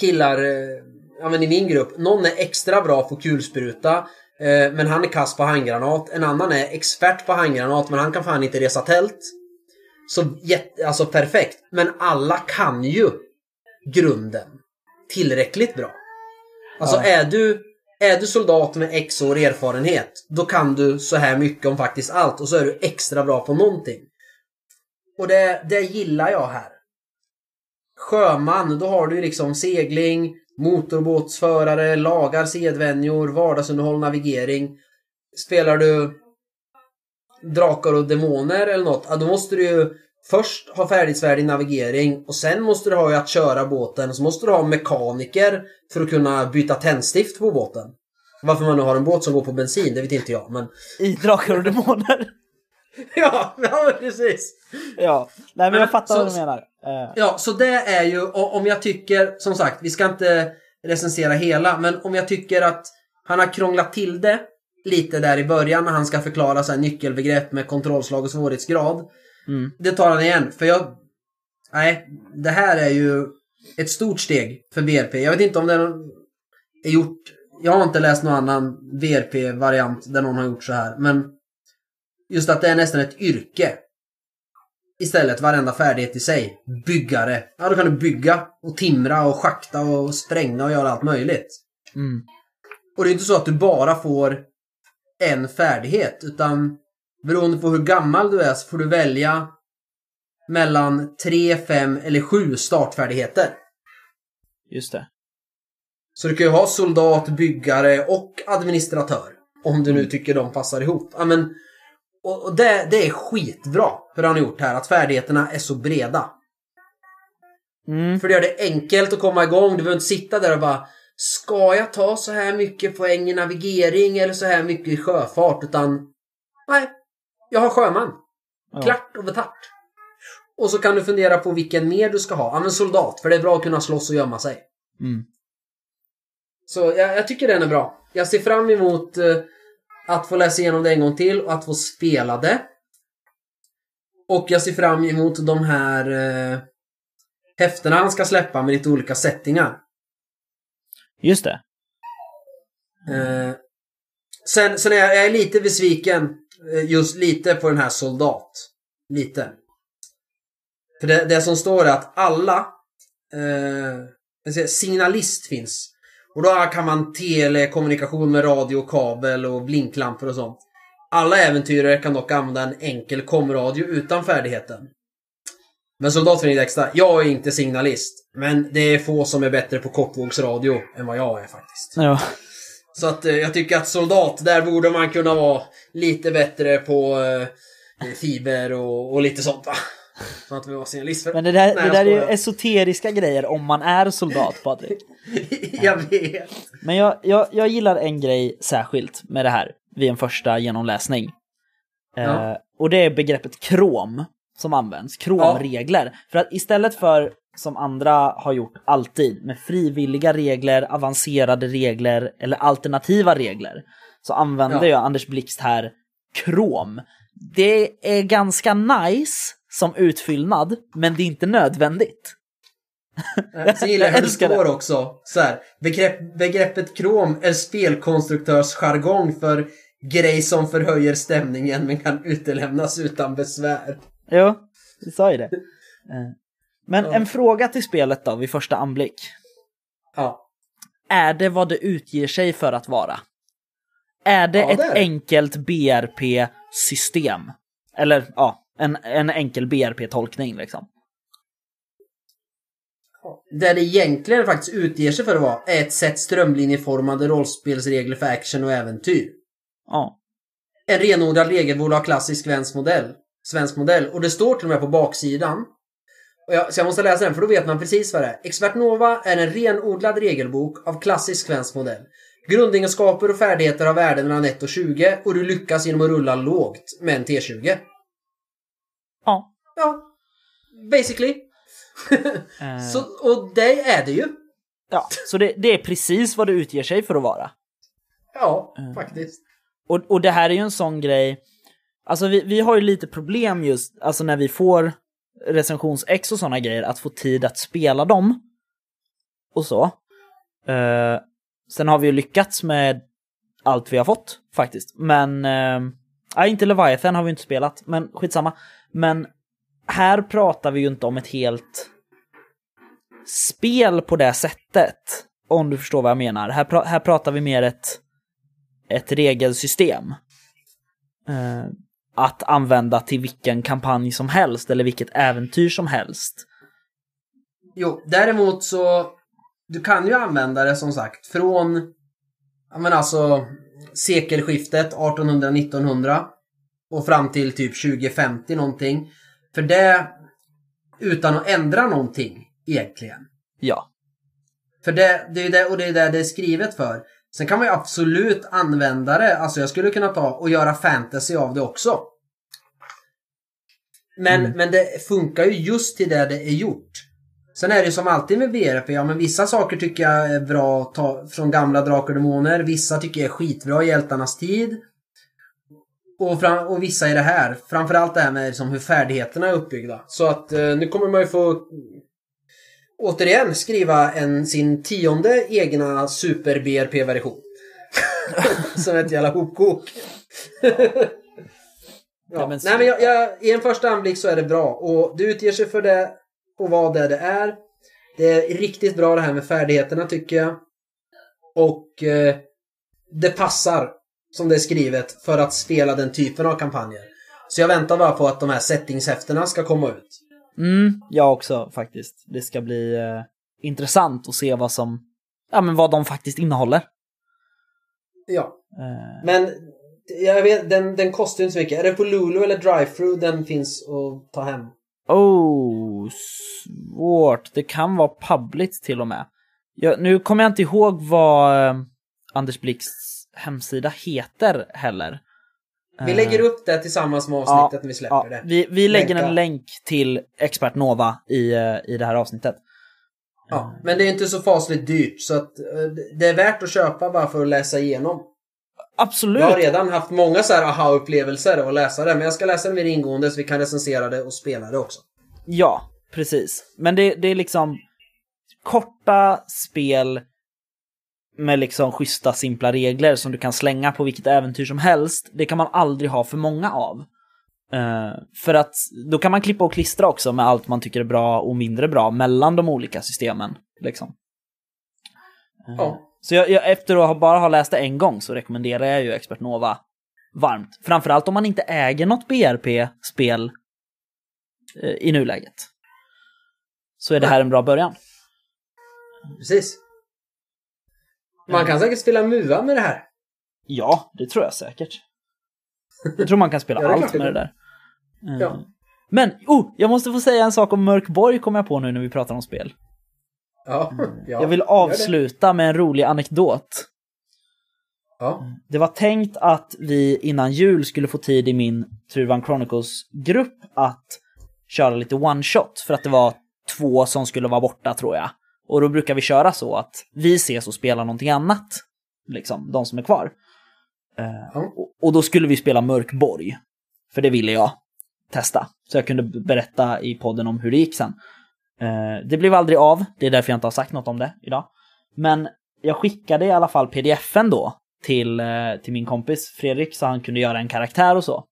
S2: killar eh, ja, men i min grupp, någon är extra bra på kulspruta eh, men han är kass på handgranat. En annan är expert på handgranat men han kan fan inte resa tält. Så alltså perfekt. Men alla kan ju grunden tillräckligt bra. Alltså
S1: Ja.
S2: är du är du soldat med X år erfarenhet, då kan du så här mycket om faktiskt allt och så är du extra bra på någonting. Och det, det gillar jag här. Sjöman, då har du ju liksom segling, motorbåtsförare, lagar, sedvänjor, vardagsunderhåll, navigering. Spelar du Drakar och Demoner eller något, ja, då måste du ju först ha färdighetsvärdig navigering och sen måste du ha att köra båten, så måste du ha mekaniker för att kunna byta tändstift på båten. Varför man nu har en båt som går på bensin, det vet inte jag, men...
S1: I Drakar och Demoner.
S2: Ja, ja precis!
S1: ja. Nej men jag fattar
S2: så-
S1: vad du menar. Eh,
S2: Ja, så det är ju, och om jag tycker, som sagt, vi ska inte recensera hela, men om jag tycker att han har krånglat till det lite där i början när han ska förklara så nyckelbegrepp med kontrollslag och svårighetsgrad.
S1: Mm.
S2: Det tar han igen, för jag... Nej, det här är ju ett stort steg för VRP. Jag vet inte om det är gjort... Jag har inte läst någon annan VRP-variant där någon har gjort så här, men just att det är nästan ett yrke. Istället varenda färdighet i sig. Byggare. Ja, då kan du bygga och timra och schakta och spränga och göra allt möjligt.
S1: Mm.
S2: Och det är inte så att du bara får en färdighet, utan beroende på hur gammal du är så får du välja mellan tre, fem eller sju startfärdigheter.
S1: Just det.
S2: Så du kan ju ha soldat, byggare och administratör. Om du nu tycker de passar ihop. Ja, men, och och det, det är skitbra hur han har gjort här, att färdigheterna är så breda.
S1: Mm.
S2: För det gör det enkelt att komma igång. Du behöver inte sitta där och bara Ska jag ta så här mycket poäng i navigering eller så här mycket i sjöfart? Utan Nej, jag har sjöman.
S1: Ja.
S2: Klart och betart. Och så kan du fundera på vilken mer du ska ha. Ja men soldat, för det är bra att kunna slåss och gömma sig.
S1: Mm.
S2: Så jag, jag tycker den är bra. Jag ser fram emot eh, att få läsa igenom det en gång till och att få spela det. Och jag ser fram emot de här eh, häftena han ska släppa med lite olika settingar.
S1: Just det.
S2: Eh, sen, sen är jag, jag är lite besviken Eh, just lite på den här soldat. Lite. För det, det som står är att alla eh, signalist finns. Och då kan man telekommunikation med radio, kabel och blinklampor och sånt. Alla äventyrare kan dock använda en enkel komradio utan färdigheten. Men soldat får extra. Jag är inte signalist. Men det är få som är bättre på kortvågsradio än vad jag är faktiskt.
S1: Ja.
S2: Så att eh, jag tycker att soldat, där borde man kunna vara lite bättre på eh, fiber och, och lite sånt va. Så att vi var signalist. För...
S1: Men det där,
S2: Nej,
S1: det där är ju esoteriska grejer om man är soldat Patrik.
S2: jag vet.
S1: Men jag, jag, jag gillar en grej särskilt med det här vid en första genomläsning.
S2: Ja.
S1: Eh, och det är begreppet krom som används, kromregler. För att istället för som andra har gjort alltid med frivilliga regler, avancerade regler eller alternativa regler så använder
S2: Ja.
S1: jag Anders Blixt här krom. Det är ganska nice som utfyllnad, men det är inte nödvändigt.
S2: Eh, Sen gillar jag hur det står också. Så här, begrepp, begreppet krom är spelkonstruktörsjargong för grej som förhöjer stämningen men kan utelämnas utan besvär.
S1: Jo, du sa ju det. Men en fråga till spelet då, vid första anblick.
S2: Ja.
S1: Är det vad det utger sig för att vara? Är det
S2: Ja,
S1: ett
S2: det är
S1: enkelt BRP-system? Eller ja, en, en enkel BRP-tolkning liksom.
S2: Det det egentligen faktiskt utger sig för att vara är ett sätt strömlinjeformade rollspelsregler för action och äventyr.
S1: Ja.
S2: En renodlad regelbok av klassisk svensk modell. Svensk modell. Och det står till och med på baksidan. Jag, så jag måste läsa den för då vet man precis vad det är. Expert Nova är en renodlad regelbok av klassisk svensk modell. Grundegenskaper och färdigheter har värden mellan 1 och 20 och du lyckas genom att rulla lågt med en T20.
S1: Ja.
S2: Ja, basically.
S1: Eh,
S2: Så, och det är det ju.
S1: ja. så det, det är precis vad det utger sig för att vara.
S2: Ja,
S1: Mm.
S2: faktiskt.
S1: Och, och det här är ju en sån grej, alltså vi, vi har ju lite problem just, alltså när vi får recensions-ex och sådana grejer, att få tid att spela dem. Och så. Eh, sen har vi ju lyckats med allt vi har fått faktiskt. Men, eh, nej, inte Leviathan har vi inte spelat, men skitsamma. Men här pratar vi ju inte om ett helt spel på det sättet. Om du förstår vad jag menar. Här, pra- här pratar vi mer ett ett regelsystem. Eh, att använda till vilken kampanj som helst eller vilket äventyr som helst.
S2: Jo, däremot så du kan ju använda det som sagt från ja men alltså sekelskiftet 1800-1900 och fram till typ 2050 någonting. För det utan att ändra någonting egentligen.
S1: Ja.
S2: För det, det är ju det, och det är det det är skrivet för. Sen kan man ju absolut använda det, alltså jag skulle kunna ta och göra fantasy av det också. Men,
S1: Mm.
S2: men det funkar ju just till det det är gjort. Sen är det ju som alltid med BRP, ja men vissa saker tycker jag är bra att ta från gamla Drakar och Demoner, vissa tycker jag är skitbra i Hjältarnas tid. Och, fram, och vissa är det här. Framförallt det här med liksom hur färdigheterna är uppbyggda. Så att eh, nu kommer man ju få återigen skriva en, sin tionde egna super-BRP-version. Som ett jävla hopkok. ja. Nej men jag, jag, i en första anblick så är det bra och det utger sig för det och vad det, det är. Det är riktigt bra det här med färdigheterna tycker jag. Och eh, det passar som det är skrivet för att spela den typen av kampanjer. Så jag väntar bara på att de här settingshäftena ska komma ut.
S1: Mm, jag också faktiskt. Det ska bli eh, intressant att se vad som, ja men vad de faktiskt innehåller.
S2: Ja.
S1: Eh,
S2: Men jag vet, den, den kostar ju inte så mycket. Är det på Lulu eller Drive-Thru den finns att ta hem?
S1: oh, svårt. Det kan vara public till och med. Jag, nu kommer jag inte ihåg vad eh, Anders Blix hemsida heter heller.
S2: Vi
S1: Eh,
S2: lägger upp det tillsammans med avsnittet när vi släpper
S1: Ja,
S2: det.
S1: vi, vi lägger
S2: Länka.
S1: en länk till Expert Nova i, eh, i det här avsnittet.
S2: Ja, men det är inte så fasligt dyrt så att eh, det är värt att köpa bara för att läsa igenom.
S1: Absolut!
S2: Jag har redan haft många så här aha-upplevelser av att läsa det, men jag ska läsa det mer ingående så vi kan recensera det och spela det också.
S1: Ja, precis. Men det, det är liksom korta spel med liksom schyssta, simpla regler som du kan slänga på vilket äventyr som helst. Det kan man aldrig ha för många av. Eh, för att då kan man klippa och klistra också med allt man tycker är bra och mindre bra mellan de olika systemen. Liksom. Eh,
S2: Ja.
S1: Så jag, jag, efter att bara ha läst det en gång så rekommenderar jag ju Expert Nova varmt. Framförallt om man inte äger något BRP-spel eh, i nuläget. Så är det här en bra början.
S2: Precis. Man kan säkert spela MUA med det här.
S1: Ja, det tror jag säkert. Jag tror man kan spela
S2: Ja, det
S1: allt med det där. Eh,
S2: Ja.
S1: Men, oh, jag måste få säga en sak om Mörkborg kom jag på nu när vi pratar om spel.
S2: Ja, ja
S1: jag vill avsluta med en rolig anekdot.
S2: Ja,
S1: Det var tänkt att vi innan jul skulle få tid i min Truvan Chronicles-grupp att köra lite one-shot för att det var två som skulle vara borta tror jag. Och då brukar vi köra så att vi ses och spelar någonting annat. Liksom, de som är kvar.
S2: Ja.
S1: och, då skulle vi spela Mörkborg. För det ville jag testa. Så jag kunde berätta i podden om hur det gick sen. Eh, det blev aldrig av, det är därför jag inte har sagt något om det idag. Men jag skickade i alla fall pdfen då till, eh, till min kompis Fredrik så han kunde göra en karaktär och så.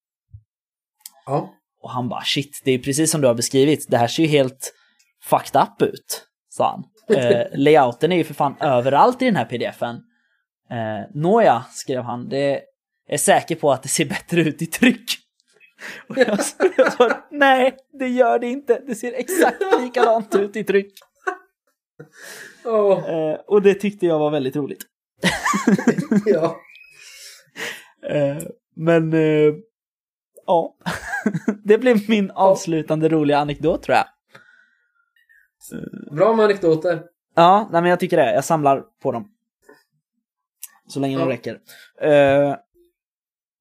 S2: Ja.
S1: Och han bara shit, det är precis som du har beskrivit, det här ser ju helt fucked up ut, sa han. Eh, layouten är ju för fan överallt i den här pdfen. Eh, Nåja, skrev han, det är säker på att det ser bättre ut i tryck. Och jag, jag sa, nej, det gör det inte. Det ser exakt likadant ut i tryck.
S2: Åh,
S1: Eh, och det tyckte jag var väldigt roligt.
S2: ja.
S1: Eh, men, eh, ja. det blev min avslutande roliga anekdot tror jag.
S2: Bra med anekdoter.
S1: Ja, nej, men jag tycker det. Jag samlar på dem. Så länge
S2: Ja.
S1: de räcker. Eh,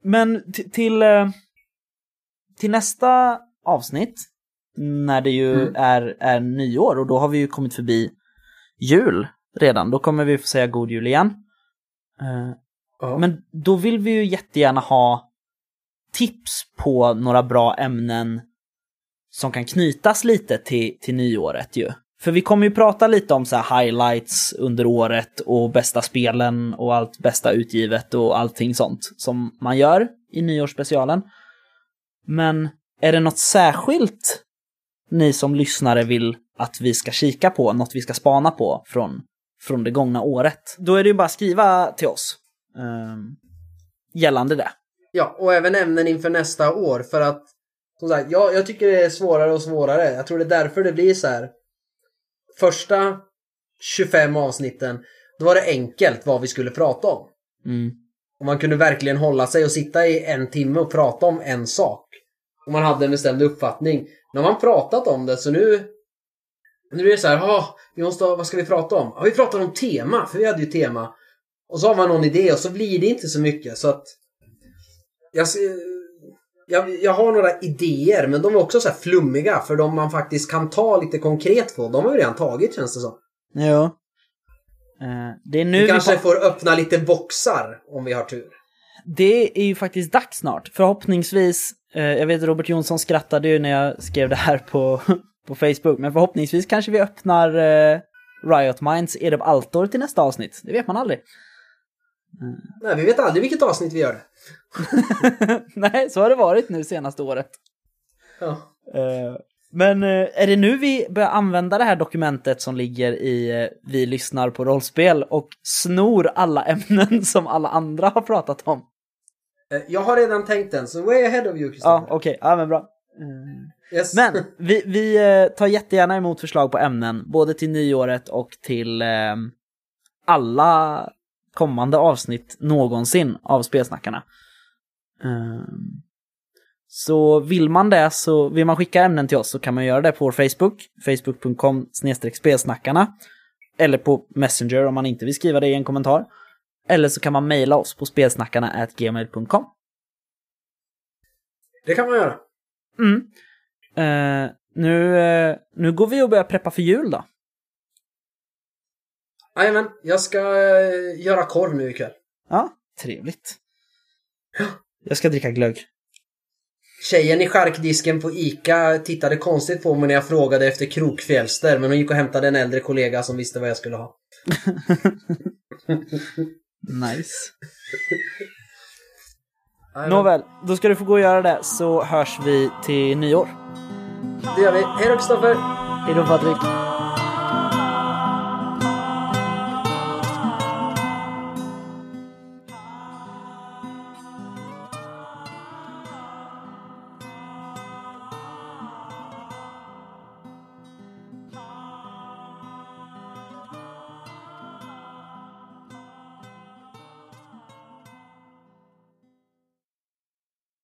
S1: men till, eh, till nästa avsnitt, när det ju
S2: Mm.
S1: är, är nyår, och då har vi ju kommit förbi jul redan. Då kommer vi få säga god jul igen. Eh,
S2: Ja.
S1: men då vill vi ju jättegärna ha tips på några bra ämnen som kan knytas lite till, till nyåret ju. För vi kommer ju prata lite om så här highlights under året och bästa spelen och allt bästa utgivet och allting sånt som man gör i nyårsspecialen. Men är det något särskilt ni som lyssnare vill att vi ska kika på, något vi ska spana på från, från det gångna året? Då är det ju bara att skriva till oss um, gällande det.
S2: Ja, och även ämnen inför nästa år för att som sagt, jag, jag tycker det är svårare och svårare. Jag tror det är därför det blir så här. Första 25 avsnitten, då var det enkelt vad vi skulle prata om.
S1: Mm.
S2: Och man kunde verkligen hålla sig och sitta i en timme och prata om en sak. Och man hade en bestämd uppfattning. Nu har man pratat om det så nu nu är det så här, ah, vi måste, vad ska vi prata om? Ja, vi pratar om tema, för vi hade ju tema. Och så har man någon idé och så blir det inte så mycket så att jag, jag, jag har några idéer men de är också så här flummiga för de man faktiskt kan ta lite konkret på. De har vi redan tagit känns det som.
S1: Jo. Eh, det är nu
S2: Vi
S1: vi
S2: kanske
S1: får-
S2: öppna lite boxar om vi har tur.
S1: Det är ju faktiskt dags snart. Förhoppningsvis, eh, jag vet Robert Jonsson skrattade ju när jag skrev det här på, på Facebook, men förhoppningsvis kanske vi öppnar eh, Riot Minds Edeb Altor till nästa avsnitt. Det vet man aldrig.
S2: Nej, vi vet aldrig vilket avsnitt vi gör.
S1: Nej, så har det varit nu senaste året.
S2: Ja.
S1: Eh, men eh, är det nu vi börjar använda det här dokumentet som ligger i eh, Vi lyssnar på rollspel och snor alla ämnen som alla andra har pratat om?
S2: Jag har redan tänkt den, så way ahead of you
S1: Ja,
S2: Kristoffer.
S1: okej. Ja, men bra. Eh,
S2: Yes.
S1: Men vi, vi tar jättegärna emot förslag på ämnen, både till nyåret och till eh, alla kommande avsnitt någonsin av Spelsnackarna. Eh, så vill man det, så vill man skicka ämnen till oss så kan man göra det på vår Facebook, facebook.com spelsnackarna, eller på Messenger om man inte vill skriva det i en kommentar. Eller så kan man mejla oss på spelsnackarna gmail.com.
S2: Det kan man göra.
S1: Mm. Eh, nu, eh, nu går vi och börjar preppa för jul då.
S2: Jajamän, jag ska eh, göra korv nu ikväll.
S1: Ja, trevligt. Jag ska dricka glögg.
S2: Tjejen i charkdisken på ICA tittade konstigt på mig när jag frågade efter krokfjälster men hon gick och hämtade en äldre kollega som visste vad jag skulle ha.
S1: Nice. Nåväl, då ska du få gå och göra det så hörs vi till nyår.
S2: Det gör vi. Hej då Kristoffer!
S1: Hej då Patrik.